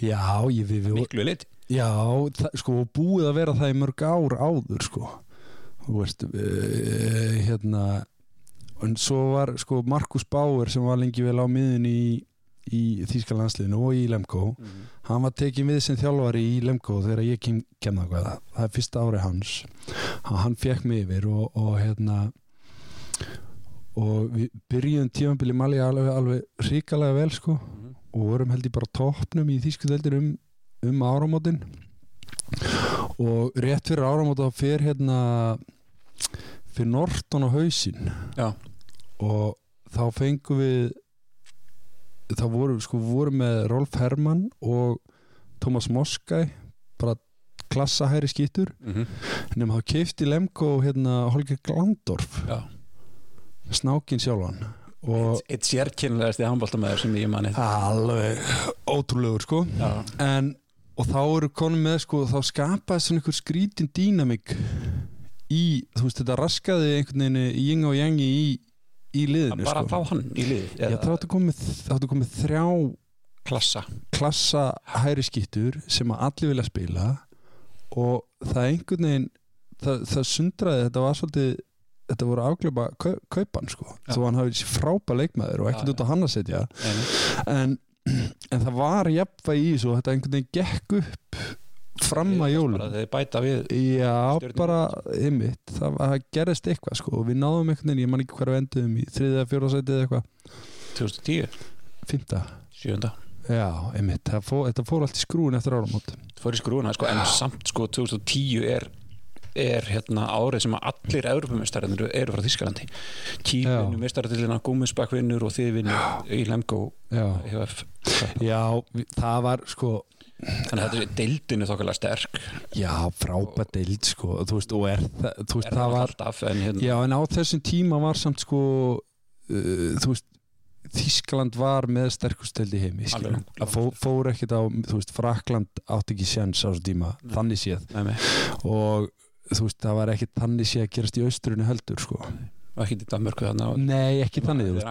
já, ég, við, við, Miklu lit já það, sko og búið að vera það í mörg ár áður sko. Þú veist uh, hérna en svo var sko Markus Bauer sem var lengi vel á miðin í, í Þýska landsliðinu og í Lemko. Hann var tekið við sem þjálfari í Lemko þegar ég kem, kem það hvað það er fyrsta ári hans. Hann, fekk mig yfir og, og hérna og við byrjuðum tímanbili Mali alveg, alveg ríkalega vel sko. Og vorum held ég bara toppnum í þýsku deildir um, um áramótin. Og rétt fyrir áramóta fyrir hérna fyrir Norton á hausinn. Já, og þá fengum við þá vorum sko vorum með Rolf Hermann og Thomas Moskæ bara klassa hæri skýttur mm nema þá keifti Lemko hérna Holger Glandorf. Já. snákin sjálfan. Eitt sérkynlegasti handbóltamæður sem ég manni alveg ótrúlegur sko. Já, en og þá eru konum með sko þá skapaði svona einhver skrítin dýnamik í, þú veist þetta raskaði einhvern veginn í ying og yangi í, í liðinu bara sko. fá hann í lið Já, það áttu komið, komið þrjá klassa. klassa hæri skýttur sem að allir vilja spila og það einhvern veginn það, það sundraði, þetta var svolítið þetta voru afglöpa kaupan sko. Já. þó hann hafi frábæð leikmaður og ekkert Já, út á hann að setja. En en það var jafnvæg í þessu og þetta einhvern veginn gekk upp fram að jólum. þeir bæta við Já, Stjörnur. bara ymmit, það, það gerðist eitthvað sko við náðum einhvern veginn, ég man ekki við enduðum í þriðja, fjóra sætið eða eitthvað. 2010, fymta, 7. já, ymmit þetta fór allt í skrúin eftir áramót. Fór í skrúna sko, en samt sko 2010 er er hérna árið sem að allir Evropamestarinnir eru frá Þískalandi Kílinu, mestaratillina, Gúmusbakvinnur og þið vinnur í Lemgo Já, já það var sko þannig að þetta er deildinu þokkalega sterk. Já, frábært deild sko þú veist, og er það, þú veist, er það var alltaf en hérna Já, en á þessum tíma var samt sko uh, þú veist Þískland var með sterkusteldi heimi skilur. Alveg. að fó, fór ekkert á Frakland átti ekki sjens á þessum tíma Nei. þannig séð. Með mig, og þú veist, það var ekkert þannig séð að gerast í austrunni heldur sko. ekki í Danmörku þannig Nei, ekki þannig, þú veist,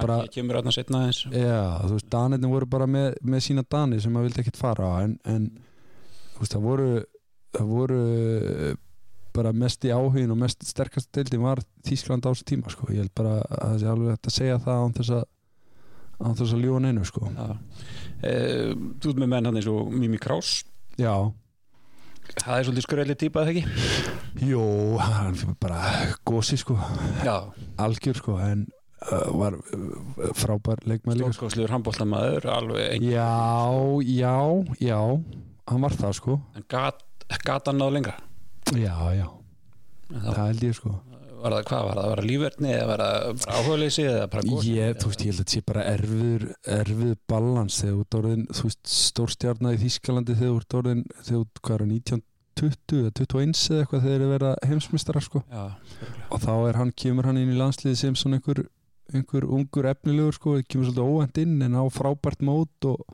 veist, Danirni voru bara með, með sína Dani sem maður vildi ekkert fara en, en þú veist, það voru það voru bara mest í áhugin og mest sterkast deildin var Þískland á þessu tíma sko. ég held bara að það sé alveg hægt að segja það án þess að án þess að ljúa neinu sko. Já. Eh, þú ert með menn hann eins og Mimi Krás Já, það er svolítið skröðli típa eða ekki jú, hann fyrir bara gósi sko, já, algjör sko en uh, var uh, frábær leikmaður líka sko. stórkosluður handbóltamaður alveg ein, Já, já, já hann var það sko. En gat, gat hann náðu lengra? Já, já, það það, held ég sko. Var það hvað, var það að vera lífverðni eða var það bara áhugaleysi eða bara góð Ég, þú veist, ég held að þetta sé bara erfiður erfiður balans þegar þú ert orðin þú veist, stórstjarnar í Þískalandi þegar þú ert orðin, þegar þú hvað er það, 1920 eða 21 eða eitthvað þegar þeir vera heimsmyndstara sko. Já, og þá er hann, kemur hann inn í landsliði sem svona einhver, einhver ungur efnilegur sko, kemur svolítið óvænt inn en á frábært mót og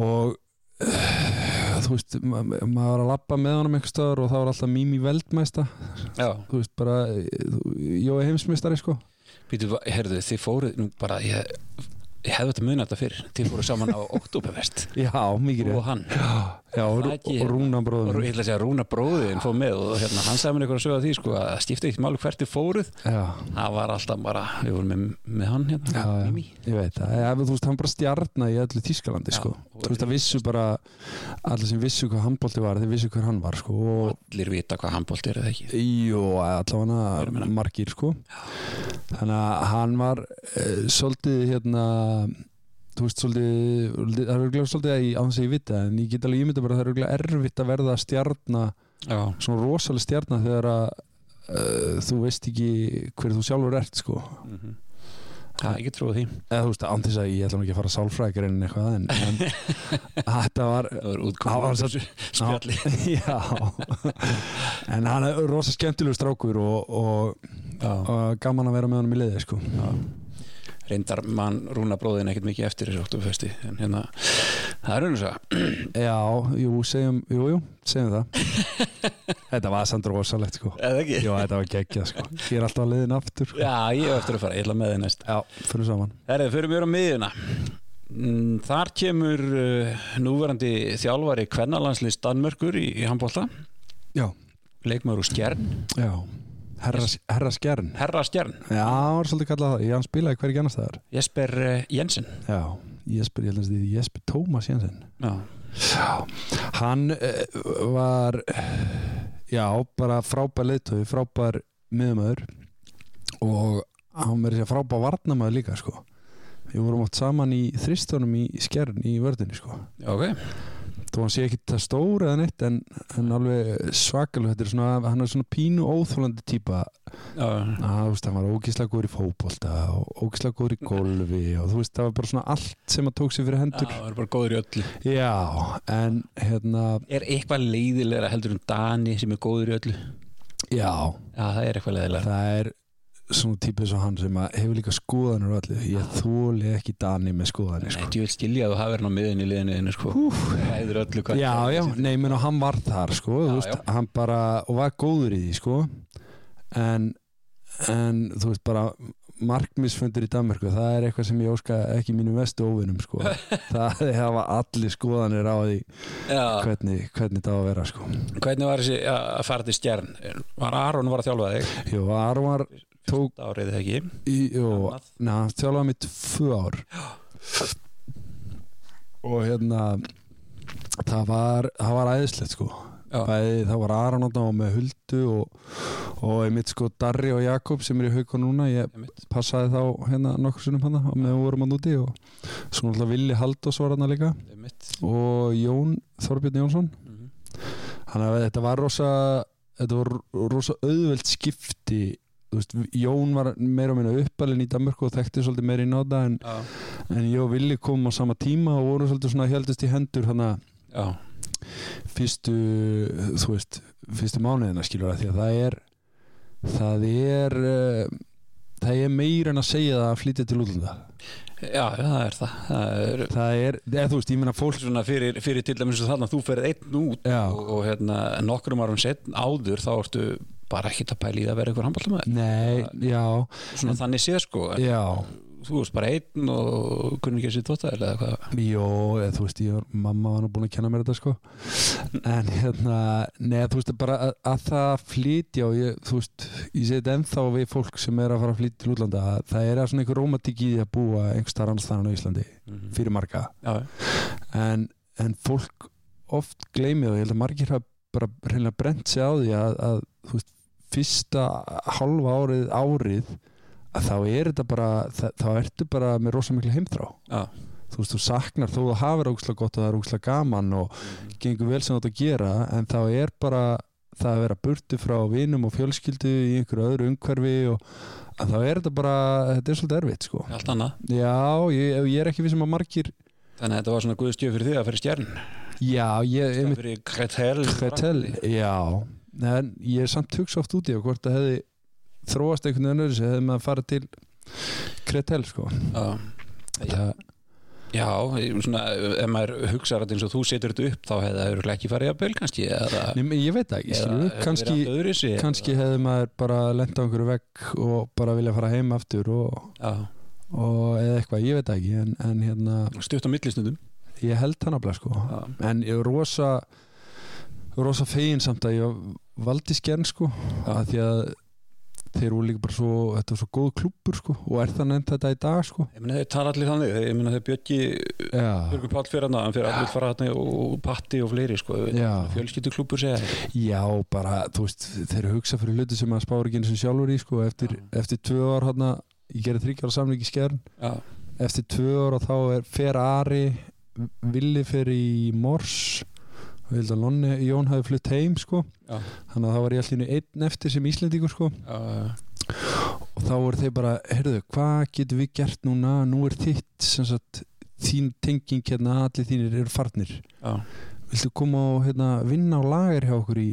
og þú veist, ma maður var að labba með honum einhver staðar og það var alltaf Mimi Veldmæsta. Já, þú veist, bara Jói heimsmyndstari sko. Býtu, herðu, þið fóruð nú bara, ég, ég hefði þetta munið þetta fyrir þið fóruð saman á Oktoberfest Já, mikið og hann. Já, ekki- og Rúna og bróðum ég ætla að segja að Rúna bróðin fóð með og hérna, hann sagði mér eitthvað að sögja því sko, að það skipti eitt máli hvert þið fóruð Já, það var alltaf bara, við vorum með, með hann hérna, Já, já. Mimi ég veit það Þú veist, hann bara stjarnar í öllu Þískalandi sko. Þú veist, það vissu bara allir sem vissu hvað handbólti var þeir vissu hver hann var sko. og allir vita hvað handbólt er eða ekki Jú, allavega margir sko. Þannig að hann var uh, svolítið hérna þú veist, svolítið það er örgulega svolítið að ég á þess að ég vita en ég get alveg ímynda bara að það er örgulega erfitt að verða stjarnar svona rosalega stjarnar þegar að uh, þú veist ekki hver þú sjálfur ert sko. Mm það er ekki trúið því. Eða þú veist, án þess að ég ætla nú ekki að fara sálfrækir en eitthvað en, en þetta var það var þessu spjalli. Já. En hann er rosa skemmtilegur strákur og, og, og gaman að vera með honum í liði sko. já reyndar mann Rúna bróðin ekkert mikið eftir þessu Oktoberfesti en hérna, það er raun og svo já, jú, segjum jú, jú, segjum það. Þetta var samt rosalegt sko. eða ekki? jú, þetta var geggjað sko. ég er alltaf að liðin aftur sko. já, ég hef eftir að fara, ég ætla með þið næst. Já, fyrir saman. Herðið, fyrir mér á miðjuna. Mm, Þar kemur uh, núverandi þjálfari kvennalandslist Danmörkur í, í handbólta já, leikmaður úr Skjern, já herra, herra skjern. Herra Skjern. Já, það var svolítið kallað það, hann spilaði hvergi annars staðar. Jesper uh, Jensen. Já, Jesper, ég held að þetta er Jesper Tómas Jensen. Já, Já, hann uh, var já, bara frábær leiðtöfi, frábær miðumöður og hann verið sér frábær varnamöður líka sko. við vorum átt saman í þristunum í skjern í vördunni sko. ok þó hann sé ekki það stór eða neitt en, en alveg svakalug þetta er svona, hann er svona pínu óþólandi þú veist, hann var ógíslega góður í fótbolta og ógíslega góður í golfi og þú veist, það var bara svona allt sem að tók sér fyrir hendur. Það er bara góður í öllu. Já, en hérna Er eitthvað leiðilegra heldur en Dani sem er góður í öllu? já, Já, það er eitthvað leiðilegra. Það er svona típið svo hann sem hefur líka skoðanur og allir, ég þóli ekki Dani með skoðanir Nei, sko. ég vil skilja að þú hafið hann á miðinni í liðinu þínu, sko. Hæður öllu hvað já, já, nei, menn og hann var þar sko, Já, veist, já. hann bara og var góður í því sko. En, en þú veist bara markmisfundur í Danmarku það er eitthvað sem ég óska ekki mínu vestu óvinnum sko, það hafa allir skoðanir á því hvernig, hvernig það á að vera sko hvernig var þessi að að fara til Skjern? Var Aron var að þjálfa þig? Jú, Arvar tók Fyrsta árið eða ekki? í, jú, na, þjálfaði mig tvö ár og hérna það var, var æðislegt sko. Bæði, það var Aron og með Huldu og, og einmitt sko Darri og Jakob sem er í hauka núna ég passaði þá hérna nokkur sinnum hana og meðan við vorum að núti og svo náttúrulega Villi Haldós var hana líka. Einmitt. og Jón Þorbjörn Jónsson. Mhm. þannig að þetta var rosa þetta var rosa auðveld skipti. Veist, Jón var meira og minna uppalinn í Danmörku og þekkti svolítið meira í náta en, en ég og Villi komum á sama tíma og vorum svolítið svona heldist í hendur þannig að fyrstu þú veist, fyrstu mánuðina skilur það því að það er það er uh, það er meira en að segja það að flytja til útlanda. Já, það er það. Það er það er, eða þú veist, ég meina fólk svona fyrir, fyrir til dæmis þarna að þú ferð einn út Já. og, og hérna, nokkrum árum setn áður þá ertu bara ekkert að pæla í að vera einhver handbóltamæður nei, já, svona þannig séð sko en já þú veist bara einn og kunni ekki að sýta þótt eða hvað? Jó, eða þú veist, ég, mamma var nú búin að kenna mér þetta sko. En hérna, neða þú veist bara að, að það flytja og ég, þú veist, ég segi þetta ennþá við fólk sem er að fara að flytja til útlanda að það er svona einhver rómatík í því að búa einhverstaðar annars þannig á Íslandi Mhm. fyrir marga. Já, en, en fólk oft gleymið og ég held að margir hafa bara reynilega brent sig á því að, að þú veist, fyrsta halva árið árið að þá er þetta bara það, þá ertu bara með rosa miklu heimþrá. Já, þú veist, þú saknar þú hafur ógslag gott og það er ógslag gaman og gengur vel sem þú átt að gera en þá er bara það að vera burtu frá vinum og fjölskyldu í einhverju öðru umhverfi og þá er þetta bara, þetta er svolítið erfitt sko. allt annað. Já, ég, ég er ekki við sem að margir þannig að þetta var svona guðstjöf fyrir því að fyrir stjærn Já, ég, ég fyrir Kretel já. En ég er samt hugsa oft út í og hvort það hefði þróast einhvern veginn öðru sem hefði maður farið til Kretel sko. Já, já, já svona, ef maður hugsaður að eins og þú setur þetta upp þá hefði það örugglega ekki farið að bel kannski eða, Nei, ég veit ekki, skilur, kannski, kannski, kannski hefði maður bara á einhverju vegg og bara vilja fara heim aftur og, og eða eitthvað, ég veit ekki en, en hérna, stutt á millistundum. Ég held hann að sko. Já, en ég er rosa rosa fegin samt að ég valdi skjern sko. Að því að þeir voru líka bara svo þetta var svo góð klúppur sko og er það nefnt þetta í dag sko? Ég meina þeir tala allir þannig. Ég meina þeir bjöggi Björgur Páll fyrir hann hann fyrir allir fara hann og Patti og fleiri sko, Já. fjölskylduklúpur segja já bara þú veist þeir hugsa fyrir hluti sem að spára ekki eins og sjálfur í sko eftir, eftir tvö ár hann ég gerði þryggjara samling í skjern. Já, eftir tvö ár og þá er fer Ari Villi fer í Mors og ég held að Lonni Jón hafi flutt heim sko. Já, þannig að þá var ég allir einn eftir sem Íslendingur sko. Já, og þá voru þeir bara, heyrðu, hvað getum við gert núna, nú er þitt sagt, þín tenging hérna, allir þínir eru farnir. Já. Viltu koma og hérna, vinna á lager hjá okkur í,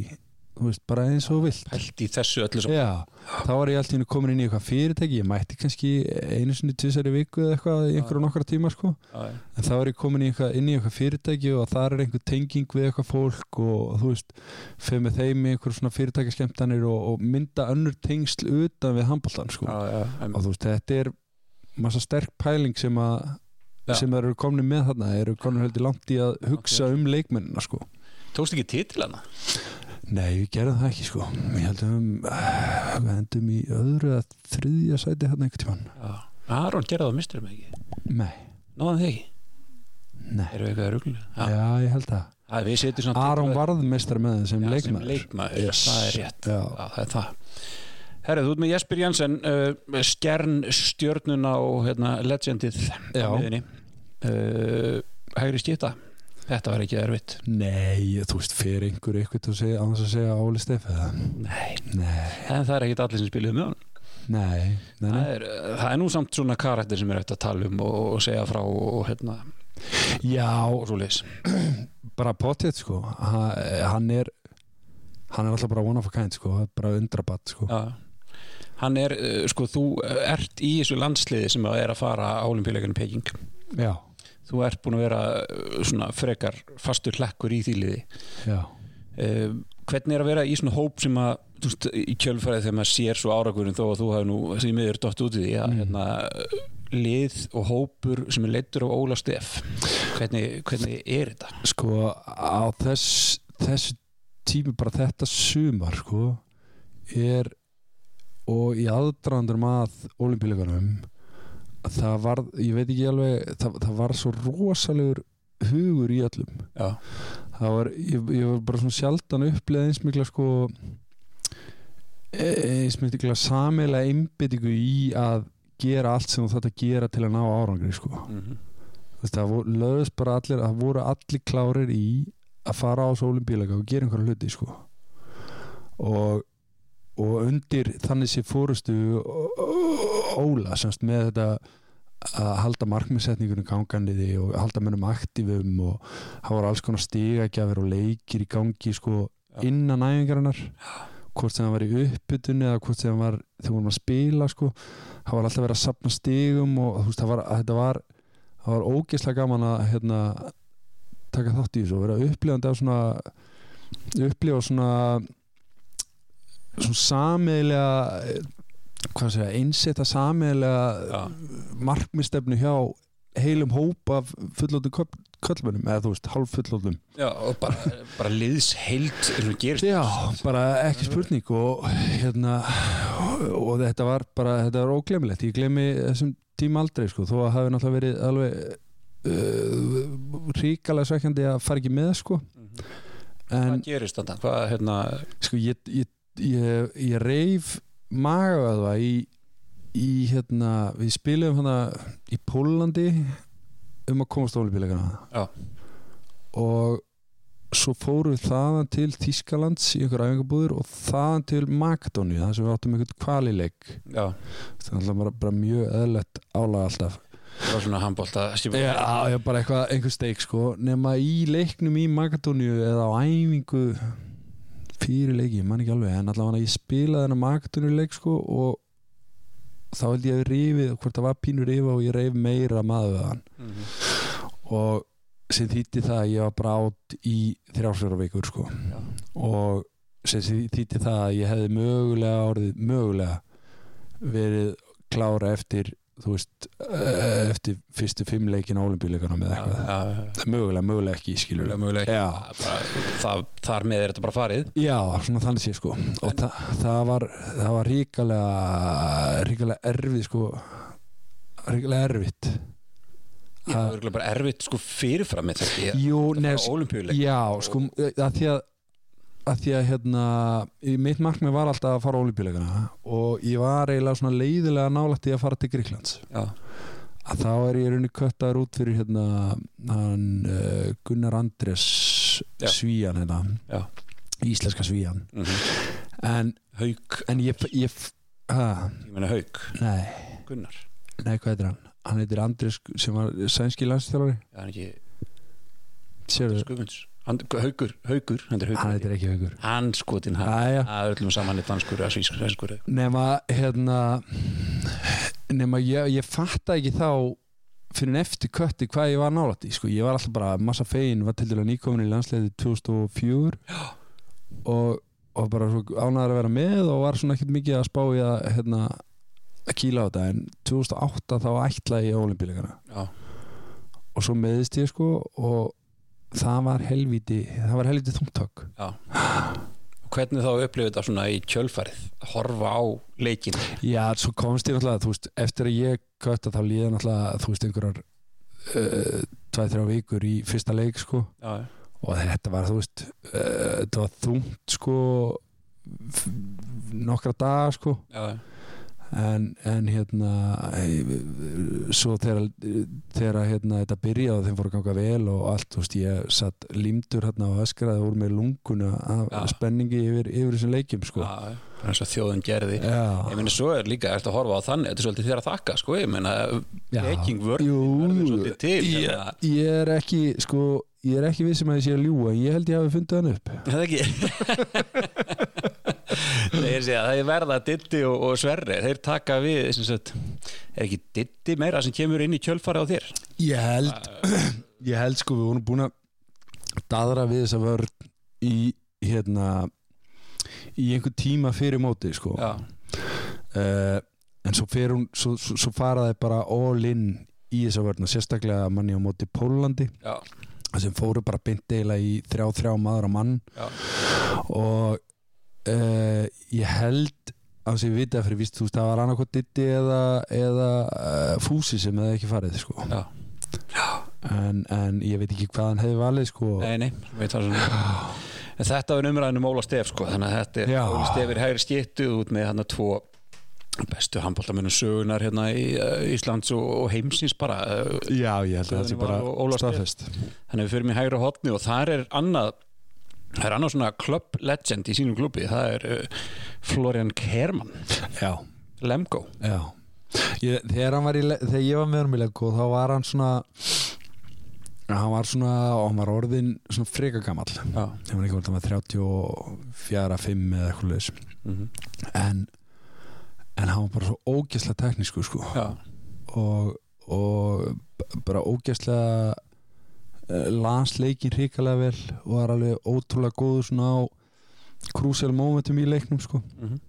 veist, bara eins og vilt. Pælt í þessu öllu sem Já, þá var ég alltaf komin inn í eitthvað fyrirtæki. Ég mætti kannski einu sinni tvisari viku eða eitthvað í einhverju nokkra tíma sko. En þá var ég komin í eitthvað, inn í eitthvað fyrirtæki og þar er einhver tenging við eitthvað fólk og, þú veist, fyrir með þeim í einhver svona fyrirtækjaskemtanir og, og mynda önnur tengsl utan við handbóltan sko. Og þú veist, þetta er massa sterk pæling sem að Já. sem eru komin með þarna eru komin heldur langt í að hugsa um leikmennina sko. Tókst ekki titil hana Nei, við gerðum það ekki sko. Við heldum við endum í öðru að þriðja sæti hérna einhvern tímann. Já. Aron gerði það mistur með ekki? Nei, náðan þig nei. Erum við eitthvað ruglu Já, já, ég held það. Aron varð meistar með þeim sem leikmaður sem leikmaður, Yes. það er rétt. Það er það. Herra, þú ert með Jesper Jansen uh, skjern stjörnuna og hérna, legendið uh, Hægri skipta Þetta var ekki erfitt. Nei, þú veist, fyrir einhver eitthvað að segja, annars að segja Óli Steff eða? Nei, Nei, en það er ekkit allir sem spiluðu með hann nei, nei, það nei. er, það er nú samt svona karakter sem er eftir að tala um og, og segja frá og hérna Já, og svo leis bara potið sko. Ha- Hann er hann er alltaf bara one of a kind sko. Bara undrabatt sko. Já. Hann er, uh, sko, þú ert í þessu landsliði sem að er að fara á olimpíuleikunum Peking. Já, þú ert búin að vera uh, svona frekar fastur hlekkur í því liði já, uh, hvernig er að vera í svona hóp sem að þú veist, í kjölfærið þegar maður sér svo áragurinn þó að þú hafi nú þessi miður dott út í því að Mm. hérna, lið og hópur sem er leittur á Óla Steff hvernig, hvernig er þetta? sko á þess þessu tími bara þetta sumar sko er og í aðdrandur að olimpíuleikunum það var, ég veit ekki alveg það, það var svo rosalegur hugur í öllum. Já, það var, ég, ég var bara svona sjaldan upplega eins mikla sko e- eins mikla samilega einbyttingu í að gera allt sem þú þarft að gera til að ná árangri sko. Þú veist, það lögðust bara allir það voru allir klárir í að fara á sólum bílega og gera einhverja hluti sko. Og og undir þannig sé fórustu Óla semst með þetta að halda markmiðsetningunum ganganiði og halda mönnum aktífum og það voru alls konar stigagjafir og leikir í gangi sko innan æfingarinnar. Hvort sem það var í uppbytunni eða hvort sem það var þegar vorum að spila sko. Það var alltaf verið að sapna stigum og veist það var, þetta var það var ógeðslega gaman að hérna, taka þátt í þessu og vera upplifandi af svona upplifa svona svona samiðlega einsetta samiðlega já, markmistefnu hjá heilum hóp af fullóttum köllmönnum eða þú veist, halv fullóttum já og bara, bara liðs heild eins og gerist. Já, bara ekki spurning og hérna og þetta var bara, þetta var óglemilegt ég glemi þessum tíma aldrei sko, þó að hafi náttúrulega verið alveg uh, ríkalega svekkjandi að fara ekki með sko. Mhm. en hvað gerist þetta, hvað, hérna sko ég, ég, ég, ég reif magaða í, í hérna, við spilum hérna í Pólandi um að komast ólipíleikana Já. og svo fórum við þaðan til Þískalands í einhver æfingabúður og þaðan til Makedóni þar sem við áttum einhvern kvalileik. Það er alltaf bara, bara mjög eðlert álag alltaf. Það var svona handbólta Já, já, bara eitthvað, einhver steik sko. Nema í leiknum í Magadóniu eða á æfingu fyrir leiki, ég man ekki alveg en allavega ég spilaði þennan Magadóniu leik sko og þá held ég að rifið hvort það var pínur rifa og ég reif meira maður við hann. Mhm. og sem þýtti það að ég var bara átt í þrjálfsverða vikur sko. Og sem þýtti það að ég hefði mögulega orðið mögulega verið klára eftir þú veist, eh, eftir fyrstu fimm leikin á olimpíuleikanum eða eitthvað. Já, já, mögulega, mögulega ekki, skilur mögulega. Já. Bara, það, þar með er þetta bara farið. Já, svona þannig sé sko. Og það, það var það var ríkalega ríkalega erfið sko. Ríkalega erfitt. Það er örugglega bara erfitt sko fyrirfram með þetta olimpíuleik já, sko að því að að því að hérna mitt markmið var alltaf að fara á olimpíuleikana og ég var eiginlega svona leiðilega nálægt í að fara til Gríklands já, að þá er ég raunni köttaður út fyrir hérna hann uh, Gunnar Andres Já. svíjan hérna. Íslenska svíjan mm en, haug, en ég, ég ha, ég meina haug nei, Gunnar, nei hvað heitir hann? Hann heitir Andres sem var sænski landstjálfari það er ekki sérðu, Guðmunds And, haugur, haugur, hann er hann haugur heitir ekki haugur hann. Skotin hann er öllum saman í danskur eða svískur nema hérna nema ég, ég fatta ekki þá fyrir en eftir kötti hvað ég var nálætt í sko. ég var alltaf bara massa fegin var til dæla nýkomin í landsleiði 2004 og, og bara ánæður að vera með og var svona ekkert mikið að spá í að hérna, að kýla á þetta. En 2008 þá ætlaði ég olimpíleikana já, og svo meðist ég sko og það var helviti það var helviti þungtök. Hvernig þá upplifið þetta svona í kjölfarið? Að horfa á leikin Já, svo komst ég náttúrulega, þú veist, eftir að ég kötta þá líða náttúrulega, þú veist, einhverjar uh, tvæð, þrjá vikur í fyrsta leik, sko, já, og þetta var, þú veist, uh, þetta var þungt, sko, nokkra daga, sko, já, en, en hérna, svo þegar, þegar hérna, þetta byrjaði og þeim fóru að ganga vel og allt, þú veist, ég satt límdur hérna og öskraði úr með lunguna af Já. spenningi yfir, yfir þessum leikjum, sko. bara eins og þjóðun gerði Já. ég meina svo er líka eftir að horfa á þannig þetta er svolítið þér að þakka sko ég meina Jú, verður svolítið til ég, hérna. ég er ekki sko, ég er ekki vissum að ég sé að ljúga en ég held ég hafi fundið hann upp Er það ekki þeir segja það er verða Ditti og, og Sverri þeir taka við sagt, er ekki Ditti meira sem kemur inn í kjölfari á þér? Ég held, ég held sko við vorum búin að daðra við þessa vörn í hérna í einhver tíma fyrir móti sko. Uh, en svo, fer hún, svo, svo, svo fara þeir bara all in í þessa vörn og sérstaklega manni á móti Pólandi já, sem fóru bara beint eiginlega í þrjá þrjá maður á mann. Já, og uh, ég held að að ég vita fyrir víst þú veist það var annarkot ditti eða, eða uh, fúsi sem hefði ekki farið sko. já. en, en ég veit ekki hvað hann hefði valið sko Nei, nei, veit það svona En þetta var umræðin um Óla Stef sko þannig að þetta er Já. Óla Stef er hægri skittu út með hann að tvo bestu handbóltamennum sögunar hérna í uh, Íslands og, og heimsins bara uh, Já, ég held að það sé bara staðfest þannig að við fyrir mig hægri hotni og þar er annað það er annað svona club legend í sínum klubbi það er uh, Florian Kerman. Já, Lemgo. Já. Ég, þegar, var í, þegar ég var með hann í Lego þá var hann svona hann var svona og hann var orðin svona freka gamall. Já. ég var ekki hvort hann var 34, 5 eða eitthvað leis Mm en, en hann var bara svo ógeðslega teknísku sko. Já. og, og bara ógeðslega uh, las leikin hrikalega vel og var alveg ótrúlega góður svona á crucial momentum í leiknum sko Mhm.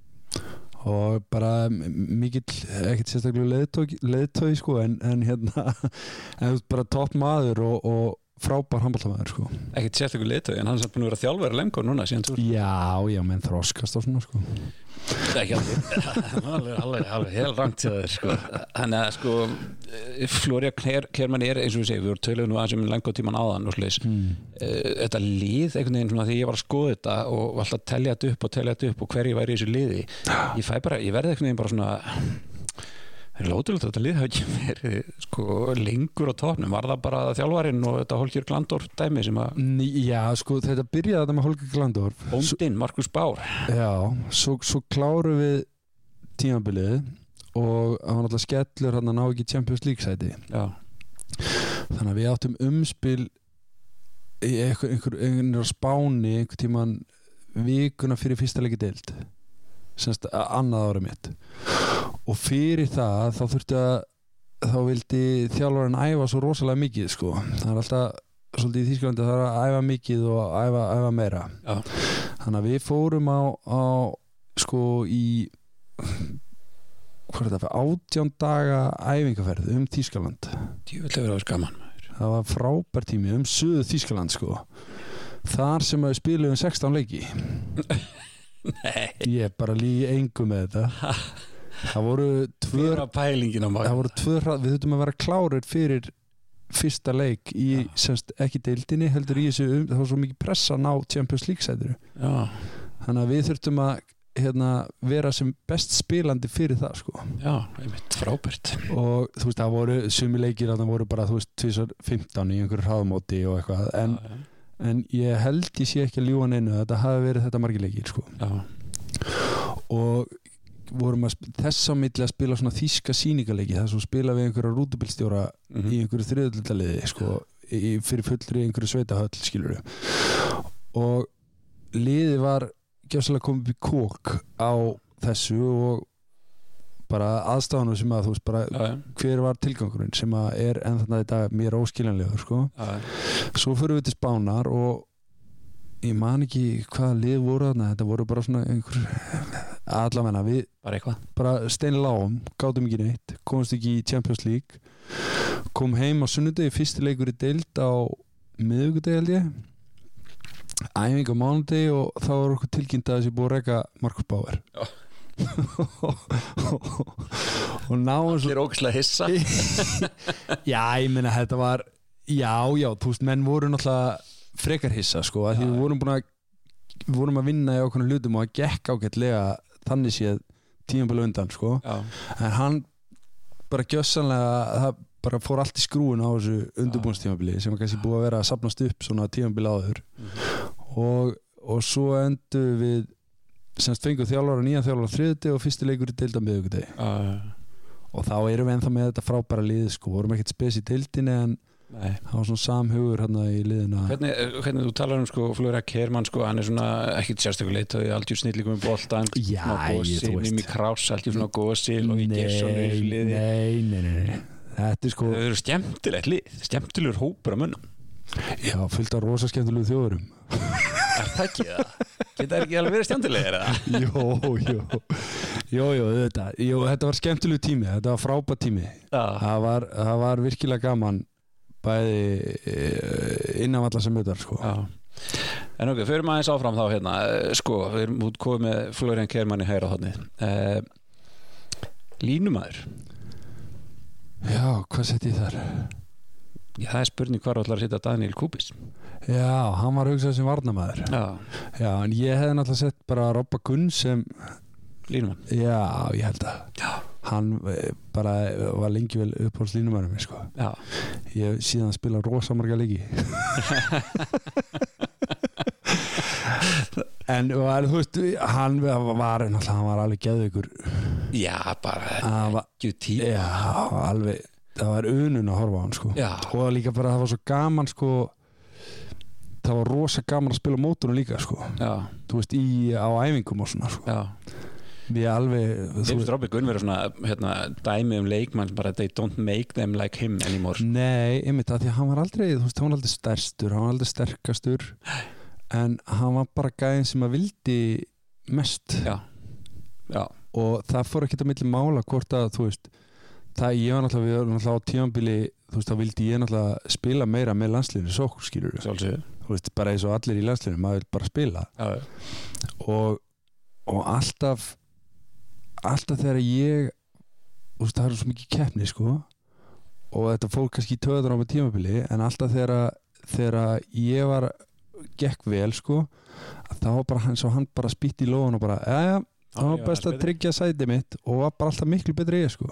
og bara mikill ekkert sérstaklega leiðtói sko en, en hérna bara topp maður og, og frábær handbóltamæður sko ekkert sérstaklega litur en hann er samt búin að vera þjálfur Lemgo núna síðan þú já, já, menn þroskast og svona sko Það er ekki alveg alveg, alveg, alveg heel rangt til það sko. þannig að sko Flória Kerman er eins og við segjum við vorum töluð nú aðeins um lengur tíman áðan og slis mm. þetta lið einhvern veginn svona þegar ég var að skoða þetta og var alltaf að telja þetta upp og telja þetta upp og hverju væri í þessu liði ég fæ bara, ég verði einhvern veginn bara svona það er lótilegt að þetta lið hafa ekki verið sko lengur á topnum var það bara þjálfarinn og þetta Holger Glandorf dæmi sem að já, sko, þetta byrjaði þetta með Holger Glandorf bóndinn Markus Bár Já, svo, svo kláru við tímabilið og hann alltaf skellur hann að ná ekki Champions League sæti já, þannig að við áttum umspil í einhver, einhver, einhver spáni einhver tíman vikuna fyrir fyrsta leiki deild semst annað ára mitt. Og fyrir það þá þurfti að þá vildi þjálfarinn æfa svo rosalega mikið sko. Það er alltaf svolítið í Þýskalandi það er að æfa mikið og æfa, æfa meira. Já, þannig að við fórum á, á sko í hvað er þetta, átján daga æfingaferð um Þýskaland. Það var frábær tími um söðu Þýskaland sko. Þar sem við spilum 16 leiki nei, ég er bara lígi engu með þetta. Það voru tvö, fyrir að pælingin á það voru tvö hrað- við þurfum að vera klárir fyrir fyrsta leik í, Já. semst, ekki deildinni heldur í þessu um, það var svo mikið pressa að ná Champions League sæturu þannig að við þurftum að hérna, vera sem best spilandi fyrir það sko. Já, einmitt frábært. Og þú veist það voru sumi leikir að það voru bara þú veist tvisar 15 í einhverju hraðmóti og eitthvað en, já, en ég held ég sé ekki að ljúa neinu að þetta hafi verið þetta margir leikir sko. Og vorum að þess á milli að spila svona þýska sýningaleiki þar svo spila við einhverja rútubilstjóra mhm. í einhverju þriðuldaliði sko, fyrir fullri einhverju sveitahöll skilur og liði var gjössalega komið upp í kók á þessu og bara aðstafanum sem að þú veist bara já, já, hver var tilgangurinn sem að er enn þannig að þetta mér óskiljanlegur sko. já, svo fyrir við til Spánar og ég man ekki hvaða lið voru þarna þetta voru bara svona einhver allavegna við bara bara steinláum, gátum ekki neitt komumst ekki í Champions League. Kom heim á sunnudegi, fyrsti leikur í deild á miðugudegi held ég. Æfing á mánudegi og þá var okkur tilkynnt að þessi búið að reyka Markus Bauer. Já. Og náum svo allir ógislega hissa. Já, ég meina þetta var já, já, þú veist, menn voru náttúrulega frekar hissa, sko, að því við vorum búin að við vorum að vinna í okkur hlutum og að gekk ágætlega þannig séð tímabælu undan, sko. Já, en hann bara gjössanlega það bara fór allt í skrúin á þessu undirbúnstímabili sem var kannski búið að vera að sapnast upp svona tímabili áður. Og, og svo endur við semst fengum þjálfara nýja þjálfara þriðuti og fyrsti leikur í deilda miðugudegi já, og þá erum við ennþá með þetta frábæra lið sko, vorum ekkert spes í deildinni en nei. það var svona samhugur hérna í liðina Hvernig, hvernig þú talar um sko Flóra Kerman sko, hann er svona ekkit sérstaklega leitt og algjör snillíkum í boltan. Mimi Krás, algjör svona gósi og við Gesson í liði. nei, nei, nei, nei. Þetta er sko, Þau eru skemmtilegt lið, skemmtilegur hópur að munna já, fullt af rosa skemmtilegu þjóðurum Er það ekki? Það? Geta ekki alveg verið skemmtilegir eða? Jó, jó. Jó, jó, þetta, jó, þetta var skemmtilegu tími Þetta var frábært tími. Það var, það var virkilega gaman Bæði eh, innanvallar sem þetta sko. já. En ok, fyrir maður eins áfram þá hérna. Eh, sko, við erum út komið með Florian Kerman í hæra hodni uh, Línumæður. Já, hvað sett ég þar? Já, það er spurning hvar ætlar að setja Daniel Kubis. Já, hann var hugsað sem varnamæður Já, Já, en ég hefði náttúrulega sett bara Robba Gunn sem línumann Já, ég held að Já, hann eh, bara var lengi vel uppháls línumærum sko. já, ég hef síðan spila rosa marga leiki. En var, þú veist hann var, náttúrulega, hann var alveg geðveikur. Já bara ekki tí já, alveg það var unun að horfa á hann sko. Já, og líka bara það var svo gaman sko, það var rosa gaman að spila mótunum líka sko. þú veist, í, á æfingum og svona sko. við alveg þú James Robby Gunn verður svona hérna, dæmi um leikmann bara they don't make them like him anymore. Nei, einmitt því hann var aldrei þú veist, hann var aldrei stærstur, hann var aldrei sterkastur en hann var bara gæðin sem að vildi mest. Já, já, og það fór ekki að milli mála hvort að þú veist, það ég var náttúrulega við varum náttúrulega á tímanbili, þú veist, þá vildi ég náttúrulega spila meira með landsliðinu sók, skilur sjálfsögðu. Þú veist, bara eins og allir í landsliðinu, maður vil bara spila. Já, og, og alltaf alltaf þegar ég þú veist, það er svo mikið keppni sko. Og þetta fólk kannski töður á með tímabili en alltaf þegar, þegar ég var gekk vel sko þá var bara hann hann bara spýtt í lóðan og bara, já já, það var best að tryggja sæti mitt og var bara alltaf miklu betri ég sko.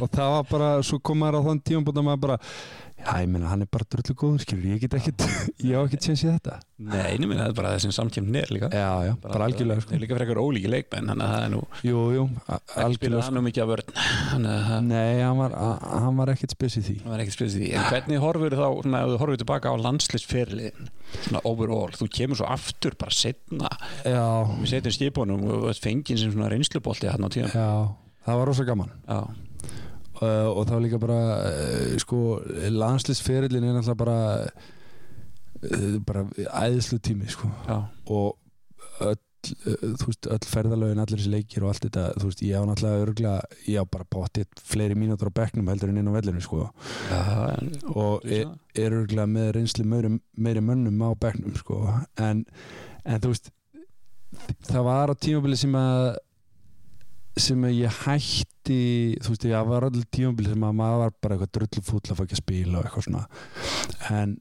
Og það var bara, svo kom maður á þann tímabúnd að maður bara, já ég meina hann er bara drullu góður skilur, ég get ekkit ég á ekkit séns í þetta. Nei, nema það er bara þessum samkjöfn er líka. Já já, bara algjörlega Það sko. er líka frekar ólíki leikmenn Þannig að það er nú jú, jú, a- Ekki spila algjörlega hann nú mikið af vörn Þannig að það Nei, hann var, hann var ekkert spes í því. Það var ekkert í því. En hvernig horfur þá, svona, ef þú horfur tilbaka á landslisferliðin Svona overall Þú kemur svo aftur bara setna Við setjum skipunum uh, og var líka bara uh, sko, landslisferillin er náttúrulega bara uh, bara æðislu tími sko. og öll, þú veist, öll ferðalögin allir þessi leikir og allt þetta þú veist, ég á náttúrulega örgulega ég á bara bóttið fleiri mínútur á bekknum heldur en inn á vellinu sko. já en, og er, er örgulega með reynslu meiri, meiri mönnum á bekknum sko. en, en þú veist það var á tímabili sem að sem að ég hætti þú veist, ég var allir tímabili sem að maður var bara eitthvað drullu fúll að fá ekki að spila og eitthvað svona en,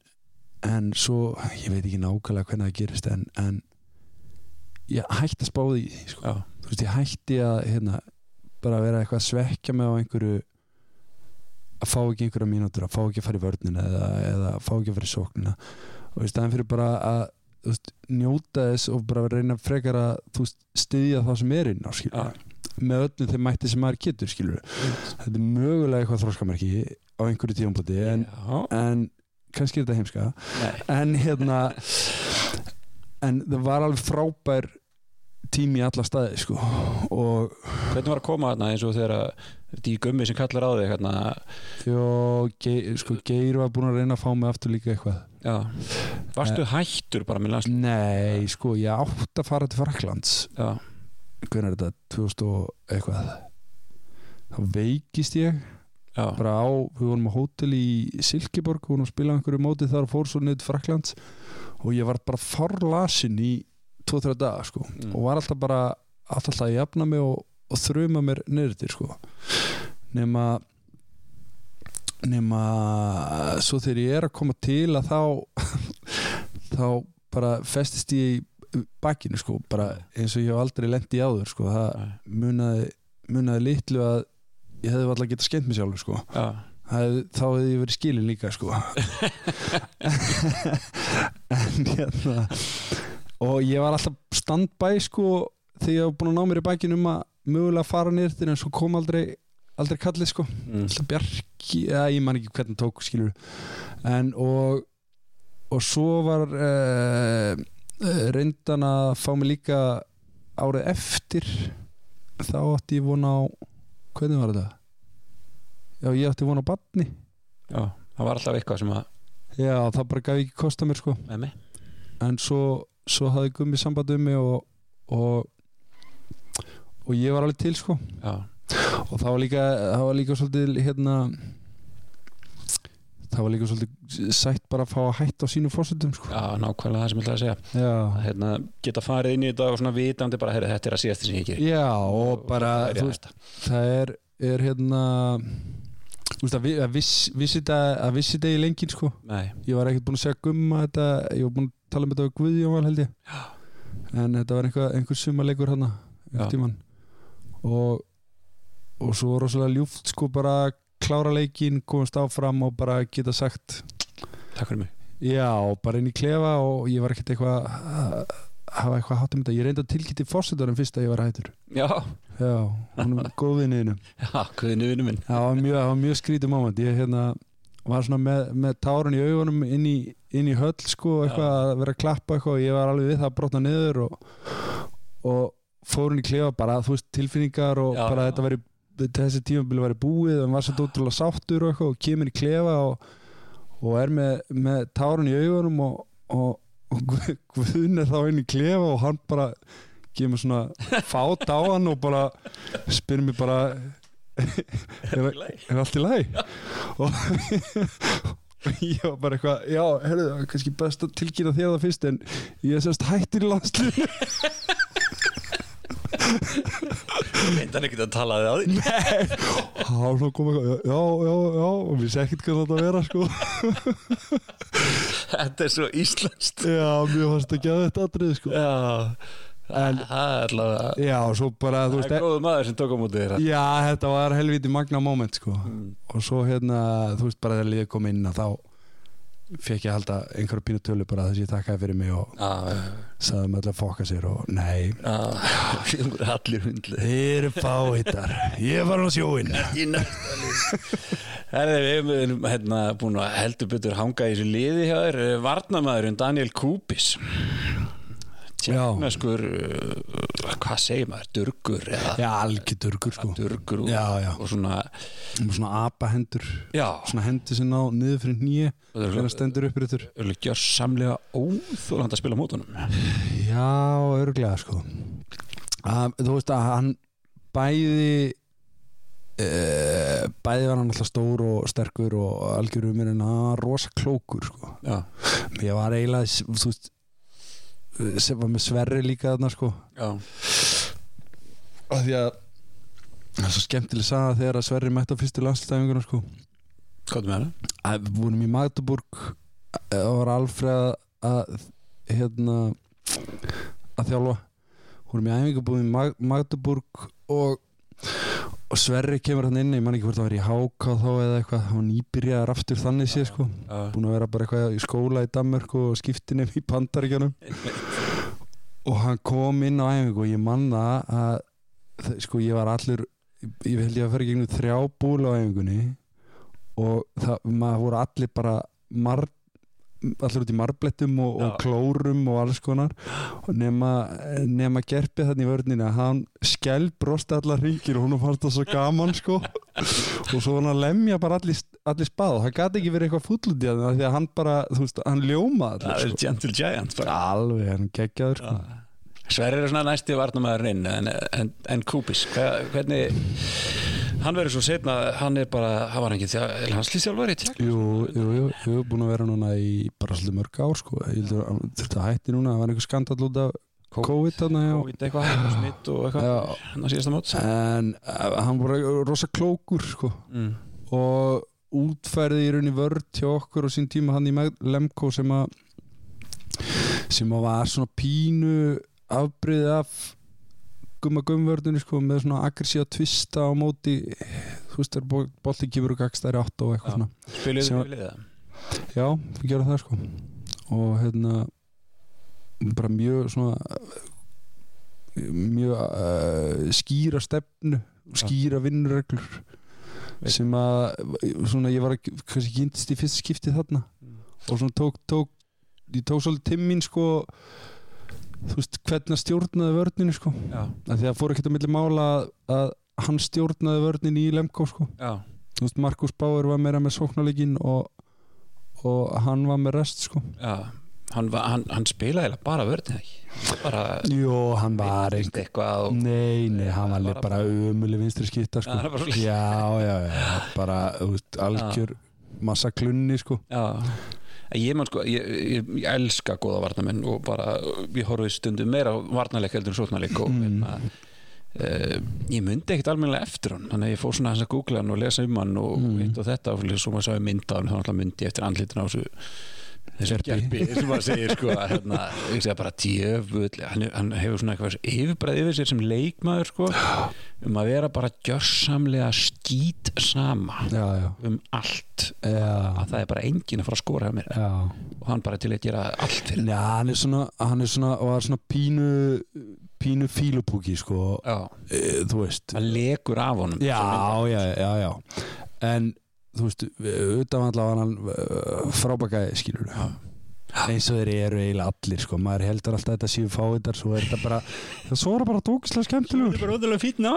en svo, ég veit ekki nákvæmlega hvernig það gerist en, en ég hætti að spáði í því sko. þú veist, ég hætti að hérna, bara vera eitthvað að svekja mig á einhverju að fá ekki einhverja mínútur að fá ekki að fara í vörnina eða, eða fá ekki að fara í sóknina og í staðin fyrir bara að veist, njóta þess og bara reyna frekar að styðja það sem er inn á skilur Já. Með öllum þeim mætti sem maður getur skilur þetta er mögulega eitthvað þróskamerki á einhverju tífambóti en, en kannski er þetta heimska. Nei, en hérna en það var alveg frábær tími í alla staði sko og hvernig var að koma þarna eins og þegar að þetta í gummi sem kallar á þig hérna, Jó, Geir, sko, Geir var búin að reyna að fá mig aftur líka eitthvað. Já, varstu hættur bara með landslið Nei, sko, ég átt að fara til Fraklands já, Hvernig er þetta? 2000 og eitthvað Þá veikist ég já, bara á, við vorum á hótel í Silkeborg, við vorum að spila einhverju móti þar og fór svo niður Fraklands og ég var bara farlasin í 2-3 daga, sko Mm. og var alltaf bara, alltaf að jafna mig og, og þruma mér niður til, sko nema nema svo þegar ég er að koma til að þá þá bara festist ég í bakkinu sko, bara eins og ég hef aldrei lent í áður sko, það munaði, munaði litlu að ég hefði alltaf getað skemmt mig sjálfur sko. Já, Hef, þá hefði ég verið skilin líka sko. En hérna og ég var alltaf standbæ sko þegar ég var búin að ná mér í bækinu um að mögulega fara til en svo kom aldrei aldrei kallið sko. Mm. Bjarki, eða ég man ekki hvernig tók skilur en og og svo var uh, reyndan að fá mig líka árið eftir. Þá átti ég vona á hvernig var þetta? Já, ég átti vona á badni já, það var alltaf eitthvað sem að Já, það bara gaf ekki kosta mér sko. Með mig, en svo, svo hafði gummi samband um mig og, og og ég var alveg til sko. Já, og það var líka, það var líka svolítið hérna það var líka svolítið sætt bara að fá að hætta á sínu fórsöndum sko. já, nákvæmlega það sem ég ætla að segja. Að hérna, geta farið inn í þetta og svona vitandi bara, heyrðu, þetta er að síðast sem ég geri. Já og bara það er veist, það er, er hérna veist að, vi- að viss, vissi þetta að vissi þetta í lengin sko. Nei, ég var ekkert búin að segja gumma þetta ég var búin að tala um þetta við Guðjón Val held ég. Já. en þetta var einhver, einhver sumarleikur hann og og svo rosalega ljúft sko bara að klára leikin komast áfram og bara geta sagt takk fyrir mig. Já, bara inn í klefa og ég var ekkert eitthvað að hafa eitthvað hátt um þetta. Ég reyndi að tilkynnti fórsetunum fyrst að ég var hættur. Já, já, hún er góð vinniðinu já, guðinu vinnu minn. Það var var mjög skrítið moment. Ég hérna var svona með, með tárun í augunum inn í, inn í höll sko, eitthvað að vera að klappa eitthvað og ég var alveg við það að brotna niður og, og fór hún í klefa bara þú veist tilfinningar og Já, bara já. þetta væri þessi tímabili væri búið og hann var svo ótrúlega sáttur og og kemur í klefa og, og er með, með tárun í augunum og, og, og Guð- Guðn er þá inn í klefa og hann bara kemur svona fát á hann og bara spyr mér bara er, er allt í lagi? Og ég var bara eitthvað já, herru, það er kannski best að tilkynna þér það fyrst en ég er sérst hættir í landslinu Reyndan ekkert að tala þig á því? Hann svo kom eitthvað, já, já, já og við sé ekkert hvað þetta vera sko. Þetta er svo íslenskt. Já, fannst ekki að þetta atrið sko. Já, en er allavega. Já, og svo bara, Það er góðu maður sem tók á móti þér. Já, þetta var helviti magna moment sko. Mm. og svo hérna, þú veist bara þegar liðið kom inn þá fekk ég að halda einhverju pínu tölu bara þess að ég takkaði fyrir mig og sagði með öll að fokka sér og nei, hundlið Þið eru fáhittar Ég var á sjóin Í Herði, við erum hérna búin að heldur betur hanga í þessu liði hjá þér. Varnamaðurinn Daniel Kúpis Tjeknaskur uh, Hvað segir maður? Durgur eða Já, algjördur sko. Durgur og, Já, já, og svona og svona apahendur. Svona hendi sinna á niður fyrir nýje það er Þegar stendur upp yfir alveg gjörsamlega óþólandi að spila mótunum. Já, örglega sko. Að, Þú veist að hann bæði uh, Bæði var hann alltaf stór og sterkur og algjörur mér en hann var rosa klókur sko. Ég var eiginlega, veist sem var með sverri líka þarna sko. Já, að því að það er svo skemmtileg saga þegar að Sverri mætti á fyrstu landslæfinguna sko. Hvað með hana? að við vorum í Magdeburg það var Alfreð að hérna að þjálfa. Vorum í æfingabúðum í Mag Magdeburg og, og Sverri kemur hann inn ég man ekki hvort það var í Háka þá eða eitthvað hann nýbyrjaðar aftur þannig sé sko. Búin að vera bara eitthvað í skóla í Danmörk og skiptinum í Pandaríkjanum og hann kom inn á æfingu og ég manna að sko ég var allur ég held ég að fyrir gegnum þrjá búl á æfingunni og það, maður voru allir bara mar, allir út í marblettum og, og klórum og alls konar og nema, nema gerpið þannig í vörnina hann skælbrosti allar ringir og hún fannst það svo gaman sko og svo hann að lemja bara allir, allir spað og það gæti ekki verið eitthvað fúll út í hann því að hann bara, þú veist, hann ljómaði það allir er sko. Gentle Giant bara. alveg, hann geggjaður sko. Sverrir er svona næsti varnamaðurinn en, en, en hva, hvernig hann verður svo setna hann er bara, hann var ekki hanslýstjálfari í tjekk Jú, jú, jú, jú, búin að vera núna í bara svolítið mörg ár sko. Hann að hætti núna, það var einhver skandall út af COVID þarna. COVID eitthvað, smitt og eitthvað hann á síðasta mót. En uh, hann var rosa klókur sko. Mm. og útfærði í rauninni vörd hjá okkur og sín tíma hann í Lemko sem að sem að var svona pínu afbreyði af gumma gummvördunni sko með svona aggressíva tvista á móti þú veist þegar bol- bolti kemur og gagst þær átt og eitthvað svona. Spiluðu Sem- þið við liða Já, við gerum það sko. Og hérna bara mjög svona mjög uh, skýra stefnu skýra vinnureglur Veit. sem að svona ég var að kannski kynntist í fyrst skipti þarna. Mm. og svona tók, tók ég tók svolítið timminn sko þú veist hvernig að stjórnaði vörninu sko. Því að fór ekkert að milli mála að, að hann stjórnaði vörninu í Lemko sko. Já, þú veist Markus Bauer var meira með sóknarleikin og, og hann var með rest sko. Já. Hann, var- hann, hann spilaði bara ekki? Bara Jó, hann var eitthvað og, Nei, nei, hann var Bara- bara umuli vinstri sko. Já, hann svoleiðis. Já, já, já, bara þú veist, algjör massa klunni sko. já ég man sko, ég, ég, ég elska góða varnamenn og bara, ég horfði stundum meira á varnarleik heldur en sóknarleik og Mm. uh, ég myndi ekkit almennilega eftir hann þannig að ég fór svona að googla hann og lesa um hann og Mm. eitt og þetta og svo maður sá ég mynda hann þá myndi ég eftir andlitin á þessu þessu Gerpi. sem maður segir sko að hérna, ég segja bara djöfull hann, hann hefur svona eitthvað yfirbreið yfir sér sem leikmaður sko um að vera bara gjörsamlega skít sama já, já, um allt. Að það er bara enginn að fara að skora hjá mér. Og hann bara til að gera allt fyrir. Já, hann er svona, hann er svona, var svona pínu, pínu fílupúki, sko, e, þú veist. hann lekur af honum Já, já, já, já. En, þú veist, utanvallega var hann uh, frábakaði, skilur Já. eins og þeir eru eiginlega allir, sko. Maður heldur alltaf að þetta séu fáiðar, svo er þetta bara, það svo er bara tókislega skemmtilegur. bara ótrúlega fýtt ná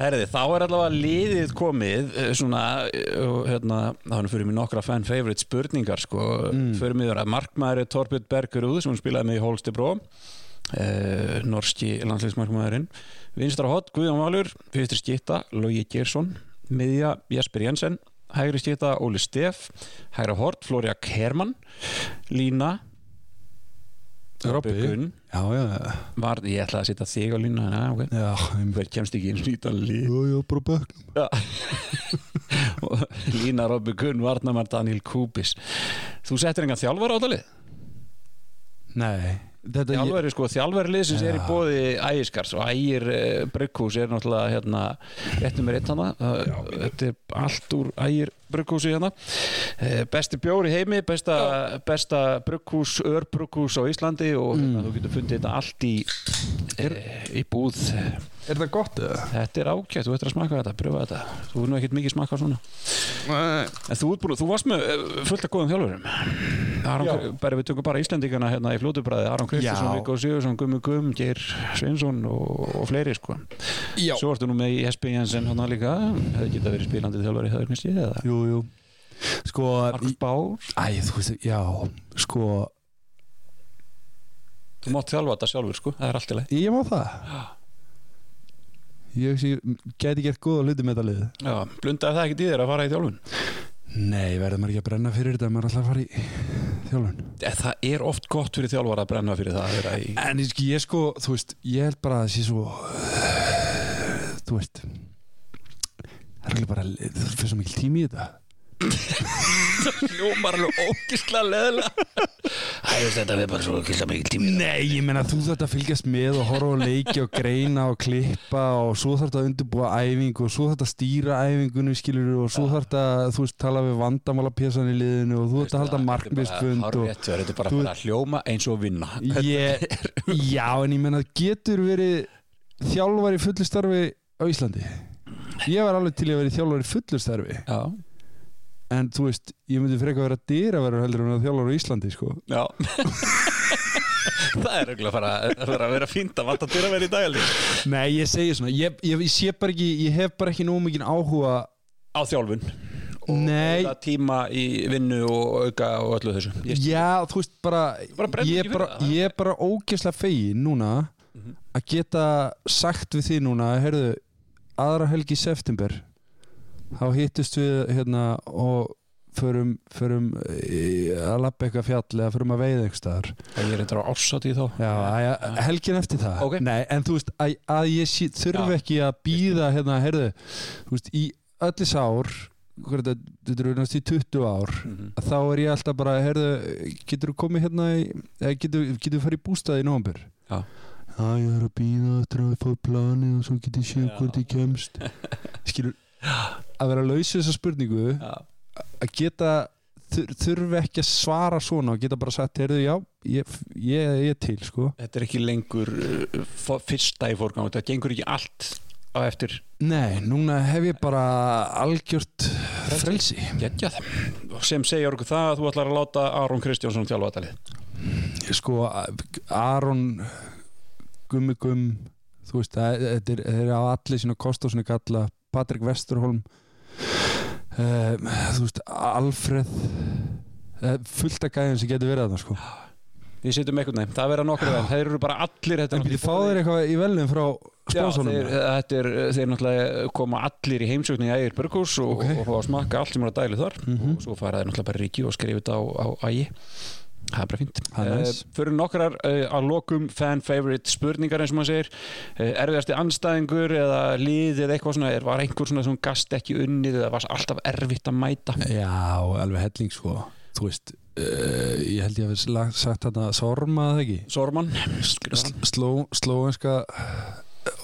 Herði, þá er allavega liðið komið eh, svona, eh, hérna þá fyrir mér nokkra fan favorite spurningar sko, Mm. fyrir mig að markmaður er Torbjörn Bergerúð sem hún spilaði með í Holstebro eh, norski landsleismarkmaðurinn vinstra hot Guðjón Valur. Fyrstur skýtta Logi Gersson miðja Jesper Jensen hægri skýtta Óli Steff hægra hort Flória Kerman lína Robby. Gunn var, ég ætlaði að setja þig á línu en að, ok, já, hver kemst ekki inn í þann lið Jú, jú, bara bökk. Já. Og Lína Robby Gunn, Varnamar Daniel Kubis Þú settir engan þjálfara á það lið? Nei, þetta ég, Þjálfari, sko, þjálfari liðsins er í Já. bóði Ægiskars og Ægir eh, Brygghús er náttúrulega hérna, réttum með rétt hana þetta er allt úr Ægir Brygghúsi hérna. Eh, besti bjóri heimi, besta, besta Brygghús, Örbryghús á Íslandi og hérna, þú getur fundið þetta allt í eh, í búð er það gott eða? Þetta er ágætt, þú ættir að smaka þetta, pröfa þetta. Þú er nú ekkert mikið smakað svona. En þú, búin, þú varst með eh, fullt af góðum þjálfurum. Við tökum bara Íslendingana hérna í flótubræði Aron Kristinsson, Já. Viggo Sigursson, Gummi Gum Geir Sveinsson og, og fleiri sko. Svo ertu nú með í SP Jensen hérna líka. Hefði geta verið spilandi þjálfari Það er kannski eða? Jú, jú. Sko, Markus Bár Æ, þú veist, já, sko Þú mátt þjálfa þetta sjálfur sko, það er allt í leið Ég má það Ég geti gert góða hluti með þetta lið. Já, blundaði það ekki í þér að fara í þjálfun? Nei, verður maður ekki að brenna fyrir þetta maður er alltaf fara í þjálfun? Eh, Það er oft gott fyrir þjálfara að brenna fyrir það í En ég, ég sko, þú veist, ég held bara að það sé svo Þú veist Það er alveg bara Það fyrir svo mikil tími í þetta hljómar alveg ógislega leðilega Æ, þetta er bara svo ógislega mikil tími. Nei, ég meina þú þarft að fylgjast með og horfa á leiki og greina og klippa og svo þarft að undirbúa æfingu og svo þarft að stýra æfingunni skilur og svo þarft að þú veist tala við vandamála pjessan í liðinu og þú þarft að halda markmiðsfund og Þetta er bara að hljóma eins og vinna. Ég, Já, en ég meina getur verið þjálfar í fullu starfi á Íslandi? Ég var alveg til í að vera í fullu starfi. Já, en þú veist, ég myndi freka að vera dýraverður heldur en að þjálfar á Íslandi sko. já Það er auðvitað að fara að vera fínt að vanta vera í dagalí Nei, ég segi svona ég, ég, ég sé bara ekki, ég hef bara ekki nóg mikið áhuga Á þjálfun og Nei. auka tíma í vinnu og auka og öllu þessu Já, þú veist bara, Bara ég, er bara bara ógeðslega fegin núna Mhm. að geta sagt við því núna heyrðu, aðra helgi september þá hittust við hérna og förum, förum í- að lappa eitthvað fjall eða förum að veiða einhver staðar ég er eitthvað á ársati þá Já, að, helgin eftir það Ok. Nei, en þú veist, að, að ég Já. ekki að býða hérna, heyrðu, þú veist, í öllis ár þetta, eru næst í 20 ár Mhm. að þá er ég alltaf bara, heyrðu getur þú komið hérna í, eða getur, þú farið í bústaði í nóvambur Já. Já, ég er að býða eftir að fá planið og svo getur ég Já. hvort ég kemst skilur, að vera laus við þessa spurningu að geta þur, þurfi ekki að svara svona og geta bara sagt, heyrðu, já, ég, ég, ég er til, sko. Þetta er ekki lengur uh, fyrsta í fórgang þetta gengur ekki allt á eftir. Nei, núna hef ég bara algjört frelsi. geggjað. Sem segja okkur það að þú ætlar að láta Aron Kristjánsson þjálfa þetta lið. Sko Aron Gummi Gumm þú veist, það er, á allir sína kost og svona kalla Patrik Vesturholm um, þú veist, Alfreð uh, fullt af gæðin sem getur verið þarna sko. Við sittum eitthvað nefn, það verða nokkur þeim. Þeir eru bara allir þetta en byrju, fá þeir eitthvað í velum frá Já, spánsónum þeir, þetta er, þeir náttúrulega koma allir í heimsókn í Ægir Börgús og, Ok. og fá að smakka allt sem er að dæli þar. Mhm. og svo fara þeir náttúrulega bara ríki og skrifa þetta á, á Ægi Það er bara næs. Uh, fyrir nokkrar uh, að lokum fan favorite spurningar eins og maður segir. Uh, erfiðasti anstæðingur eða lið eða eitthvað svona, er, var einhver svona sem gast ekki unnið eða var alltaf erfitt að mæta? Já, alveg helling sko Þú veist, ég held ég að við sagt þetta Sorma eða ekki Sorman? Sl- Sló, slóenska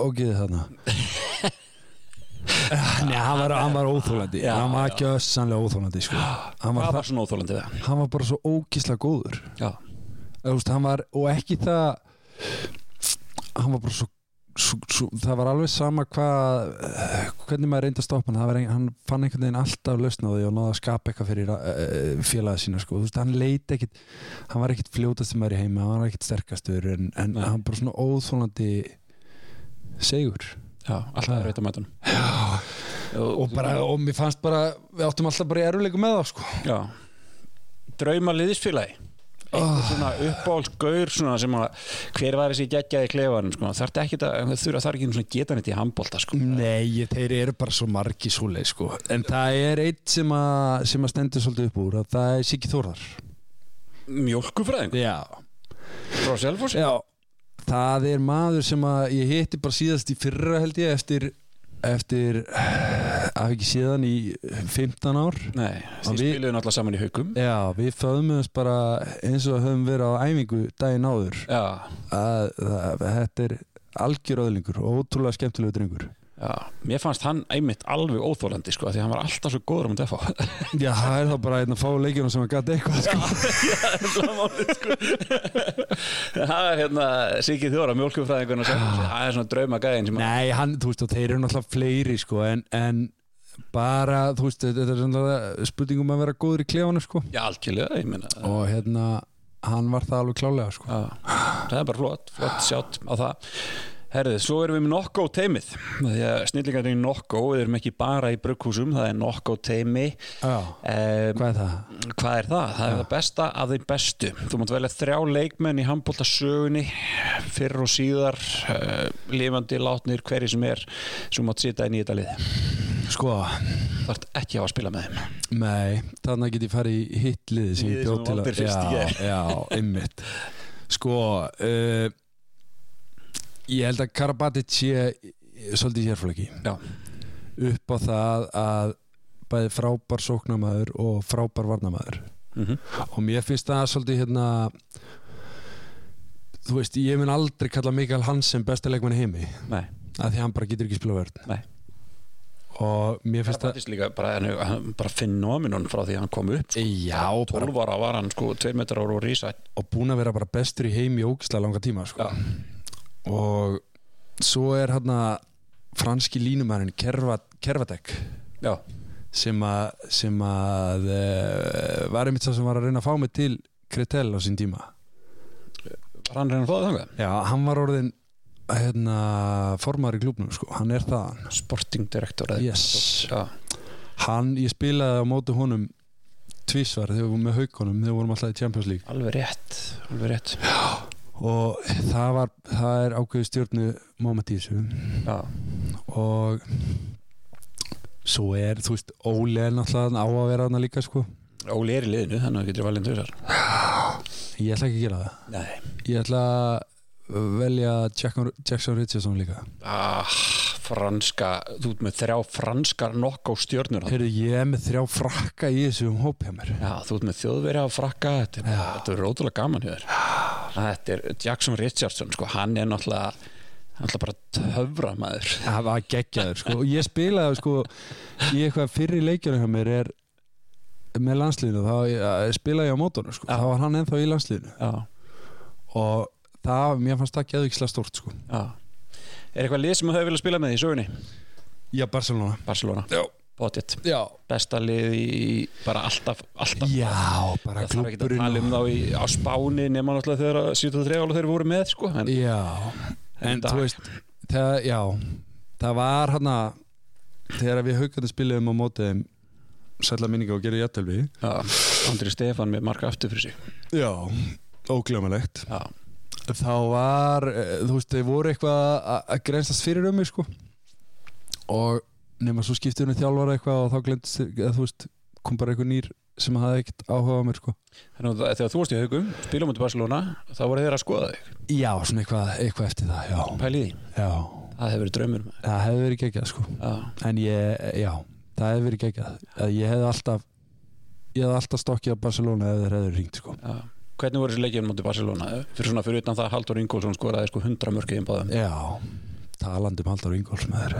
ógiði þarna Nei, hann var, var óþólandi Hann var já. gjössanlega óþólandi sko. hann, var Hvað það, var svona óþólandi hann var bara svo ógísla góður. Veist, var, og ekki það hann var bara svo, svo, svo það var alveg sama hvað eh, hvernig maður reyndi að stoppa hann, var hann fann einhvern veginn alltaf lausn á því og náði að skapa eitthvað fyrir uh, félaga sína sko. veist, hann leiti ekkit hann var ekkit fljótast sem maður í heima, hann var ekkit sterkastur en, en hann bara svona óþólandi segur Já, alltaf Já. erfitt að mæta hann. Og, bara, og mér fannst bara við áttum alltaf bara í erfuleikum með það sko. Já. Drauma liðisfélagi? Eitthvað oh. svona uppáhaldsgaur svona sem að hver var þessi geggjaði klefarin sko. þarf ekki að þurfa þarf ekki svona geta neitt í handbólta sko. Nei, þeir eru bara svo margi svoleið sko. en það er eitt sem að, sem að stendur svolítið upp úr að það er Siggi Þórðar mjölkufræðing Já, frá Selfossi Já, það er maður sem að ég hitti bara síðast í fyrra held ég eftir eftir að ekki síðan í 15 ár. Nei, við- spiluðu náttúrulega saman í haugum Já, við föðumumst bara eins og höfum verið á æfingu daginn áður. Já, að, að þetta er algjör öðlingur og ótrúlega skemmtilegu drengur já, mér fannst hann einmitt alveg óþólandi sko, því hann var alltaf svo góður um að defa Já, það er þá bara einn að fá leikjunum sem að gata eitthvað sko. Það er hérna Siggi Þjóra, mjölkufræðingurinn á Selfossi Það er svona drauma gæðin sem að Nei, hann, þú veist, og þeir eru náttúrulega fleiri sko, en, en bara, þú veist, þetta er svona spurningum að vera góður í klefanum sko. Já, algjörlega, ég meina og hérna, hann var það alveg klálega sko. Já, það er bara flott, flott það Herðið, svo erum við með Nokko teimið því að snillingarnir í Nokko við erum ekki bara í brugghúsum, það er Nokko teimi. Já, um, hvað er það? Hvað er það? Það er það besta af þeim bestu. Þú mátt velja þrjá leikmenn í handbólta sögunni fyrr og síðar uh, lifandi, látnir, hverju sem er sem mátt sita inn í þetta lið. Sko, Það ert ekki á að spila með þeim. Nei, þannig get ég farið í sem ég bjóð sem þú til í já, já, einmitt. Sko, uh, ég held að Karabatic sé svolítið sérflöki upp á það að bæði frábær sóknamaður og frábær varnamaður mm og mér finnst það svolítið hérna þú veist, ég mun aldrei kalla Mikael Hansen í heimi nei af því hann bara getur ekki spila Nei. og mér finnst það líka bara, bara fenóminun frá því að hann kom upp sko. já, bara, 12 ára var hann sko 2 metrar ára og rísa og búin að vera bara bestur í heimi ógislega langa tíma sko. Já. Og svo er hann að franski línumærin Kerva, Kervadek Já, sem að, sem að uh, var einmitt það sem var að reyna að fá mig til Kretel á sín tíma. Var hann reyna að fá það þangað? já, hann var orðin hérna, formar í klubnum sko. hann er það Sporting director eða? Yes. Já, hann, ég spilaði á móti honum tvísvar þegar við vorum með haukonum þegar við vorum alltaf í Champions League. Alveg rétt Alveg rétt og það var það er ákveðu stjórnu moment í þessu. Já, og svo er, þú veist, Óli er náttúrulega á að vera hana líka sko. Óli er í liðinu, þannig að getur valin þessar. Ég ætla ekki að gera það. Nei. Ég ætla að velja Jackson, Jackson Richardson líka. Ah, Franska, þú ert með þrjá franskar nokk á stjörnur Heyrðu, ég er með þrjá frakka í þessu um hóp hjá mér. Já, þú ert með þjóðveri á frakka Þetta er, þetta er rótulega gaman hjá þér. Þetta er Jackson Richardson sko, hann er náttúrulega hann er bara töfra maður það var geggjaður sko. Ég spilaði sko í eitthvað fyrri leikjunum hjá mér er með landsliðinu þá ég, spilaði ég á mótornu sko. Þá var hann ennþá í landsliðinu. Já, og það, mér fannst það geðvikslega stórt sko. Er eitthvað lið sem þú hefur viljað spila með í sögunni? Já, Barcelona. Barcelona, Já, já, Besta lið í bara alltaf, alltaf. Já bara Það þarf ekki að tala um þá í, á Spáni nema náttúrulega þegar að 73 ála þeir voru með sko. en, Já, En en þú veist það, já, það var hann að þegar við haugandi spiliðum á mótið sætla minninga og gerði jættelvi Andri Stefán með marka aftur fyrir sig. Já, ógljómalegt Já, þá var, eh, þú veist, þeir voru eitthvað að- grænstast fyrir um mig sko. Og nema svo skipti henni þjálfara eitthvað og þá glemtist, eða þú veist kom bara eitthvað nýr sem hafði ekkert áhuga á mér sko. Þannig að þegar þú varst í haugum, spilum í Barcelona þá voru þeir að skoða þig. Já, svona eitthvað, eitthvað eftir það, já, Pæli því, já. Það hefur verið draumur Það hefði verið geggjað sko. Já, En ég, já, það hefði verið geggjað. Að Ég hefði alltaf Ég hefði alltaf stokkið á Barcelona ef þeir hefði ringt sko. Já Hvernig voru þessi leikjum mútið Barcelona? Fyrir svona fyrir utan það Haldur Ingólfsson skoraði sko 100 mörkið í báðum Já, um Ingóls með þeir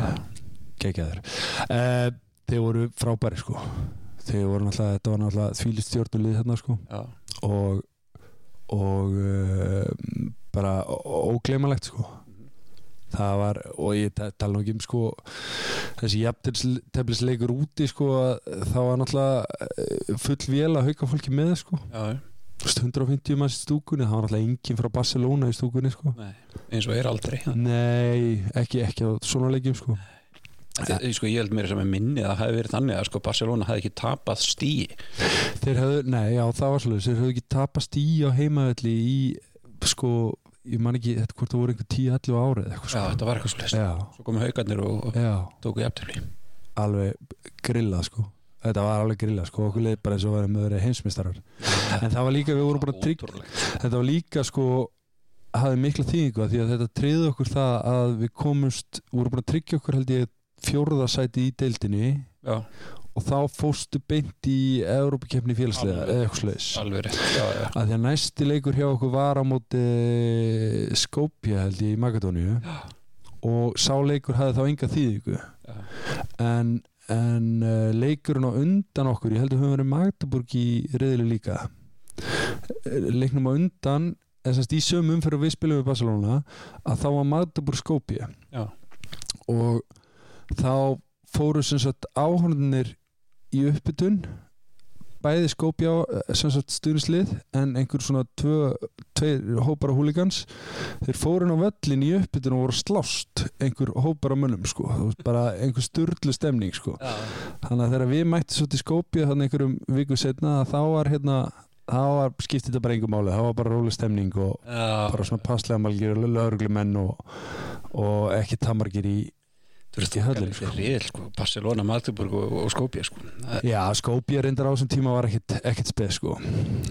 Gekkjaður uh, Þeir voru frábæri sko. Þeir voru náttúrulega, þetta var náttúrulega þvílist stjórnulið hérna sko. Já, og og uh, bara ó- ógleymanlegt sko. Það var, og ég ta- tala nú ekki um sko þessi jafnteflisleikur úti sko að það var náttúrulega eh, full vél að hauka fólki með sko. Já, 150 manns í stúkunni, það var náttúrulega enginn frá Barcelona í stúkunni sko. Nei, eins og er aldrei Nei, ekki, ekki á svona leikjum sko. Þi, sko, Ég held mér sem er minni að það hefði verið þannig að sko Barcelona hefði ekki tapað stíi Þeir hefðu, nei, já það var svolítið þeir hefðu ekki tapast í á heimavelli í sko, ég man ekki þetta hvort það voru einhver 10-11 árið eitthvað Já, sko. þetta var eitthvað svolítið já, Svo komu haugarnir og, og já, tóku jafntefli. Alveg grillað sko þetta var alveg grillað sko, okkur leið bara eins og varum öðru heimsmeistarar. En það var líka, við vorum bara trygg Ótrúlegt. þetta var líka sko hafði mikla þýðingu að því að þetta triði okkur það að við komumst, vorum bara að tryggja okkur held ég fjórða sæti í deildinni Já, og þá fóstu beint í Európa-kefni félagslega eða eitthvað slags að því að næsti leikur hjá okkur var á móti Skopje held ég í Magadóníu og sá leikur hafði þá enga þýðingu. En, en uh, leikurinn á undan okkur ég held að við höfum verið Magdeburg í reyðileg líka. Eh, leiknum á undan að í sömu umferð og við spilum við Barcelona að þá var Magdeburg já, og þá fóru sem sagt áhörnir í uppbytun bæði sem sagt stuðnislið en einhver svona tvö, tveir hópar af húligans þeir fóru inn á völlin í uppbytun og voru slást einhver hópar af mönnum sko bara einhver sturlu stemning sko já. þannig að þegar við mættum svo til skópja þannig einhverjum viku setna þá var hérna þá var skiptið þetta bara einhver máli þá var bara róli stemning og já. bara svona passlega malgir og lögreglumenn og, og ekki tamargir í Þú í höllinni, sko. Real, sko. Barcelona, Magdeburg og, og Skopje sko. Já, Skópja reyndar á þessum tíma var ekkit spes sko.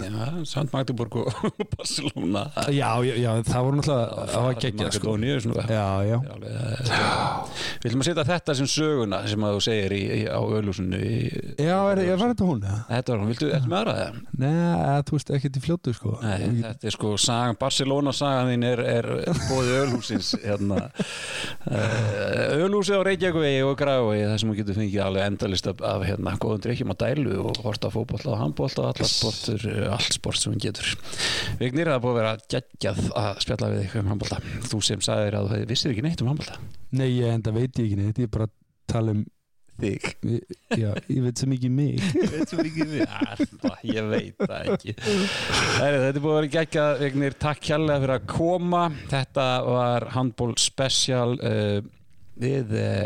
Já, Sant Magdeburg og Barcelona Já, já, já, það voru náttúrulega það var geggjað sko. Já, já, eh, ætlum að setja þetta sem söguna sem að þú segir í, í, á Ölúsinu í, já, er, er, var þetta hún? Þetta var hún, viltu eftir með aðra það? Nei, þú veist, ekkit í fljótu sko. Nei, þetta er sko sagan, Barcelona sagan þín er, er bóði Ölhúsins hérna uh, Ölhúsi á Reykjavík og Grafvegi það sem þú getur fengið alveg endalist af, hérna, góðum drikkjum á dælu og horta fótbolla og handbolla og allar sportur, eh, allt sport sem hún getur. Vignir, það er búið að vera geggjað að spjalla við þig um handbolla þú sem sagðir að þú vissir ekki neitt um handbolla Nei, ég enda veit ég ekki neitt Ég er bara að tala um þig. Já, ég veit svo mikið um mig. Veit svo mikið við Alltaf, ég veit það ekki. Æri, Þetta er búið að vera geggjað Vignir, takk kjærlega fyrir að koma. Þetta var handból special uh, Við uh,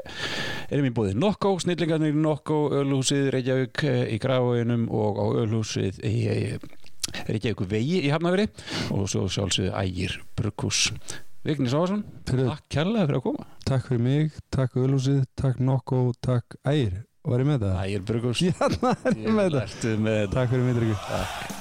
erum í búið Nokko, snillingarnir Nokko Ölhúsið Reykjavík uh, í Gráinum og á Ölhúsið í uh, Reykjavík vegi í Hafnaveri og svo sjálfsögðu Ægir Brukkús Vignir Sávarsson, takk kjærlega fyrir að koma. Takk fyrir mig, takk Ölúsið Takk Nokko, takk Ægir. Var ég með það? Ægir Brukkús Já, það. Er ég með það. Takk fyrir mig, Dryggur Takk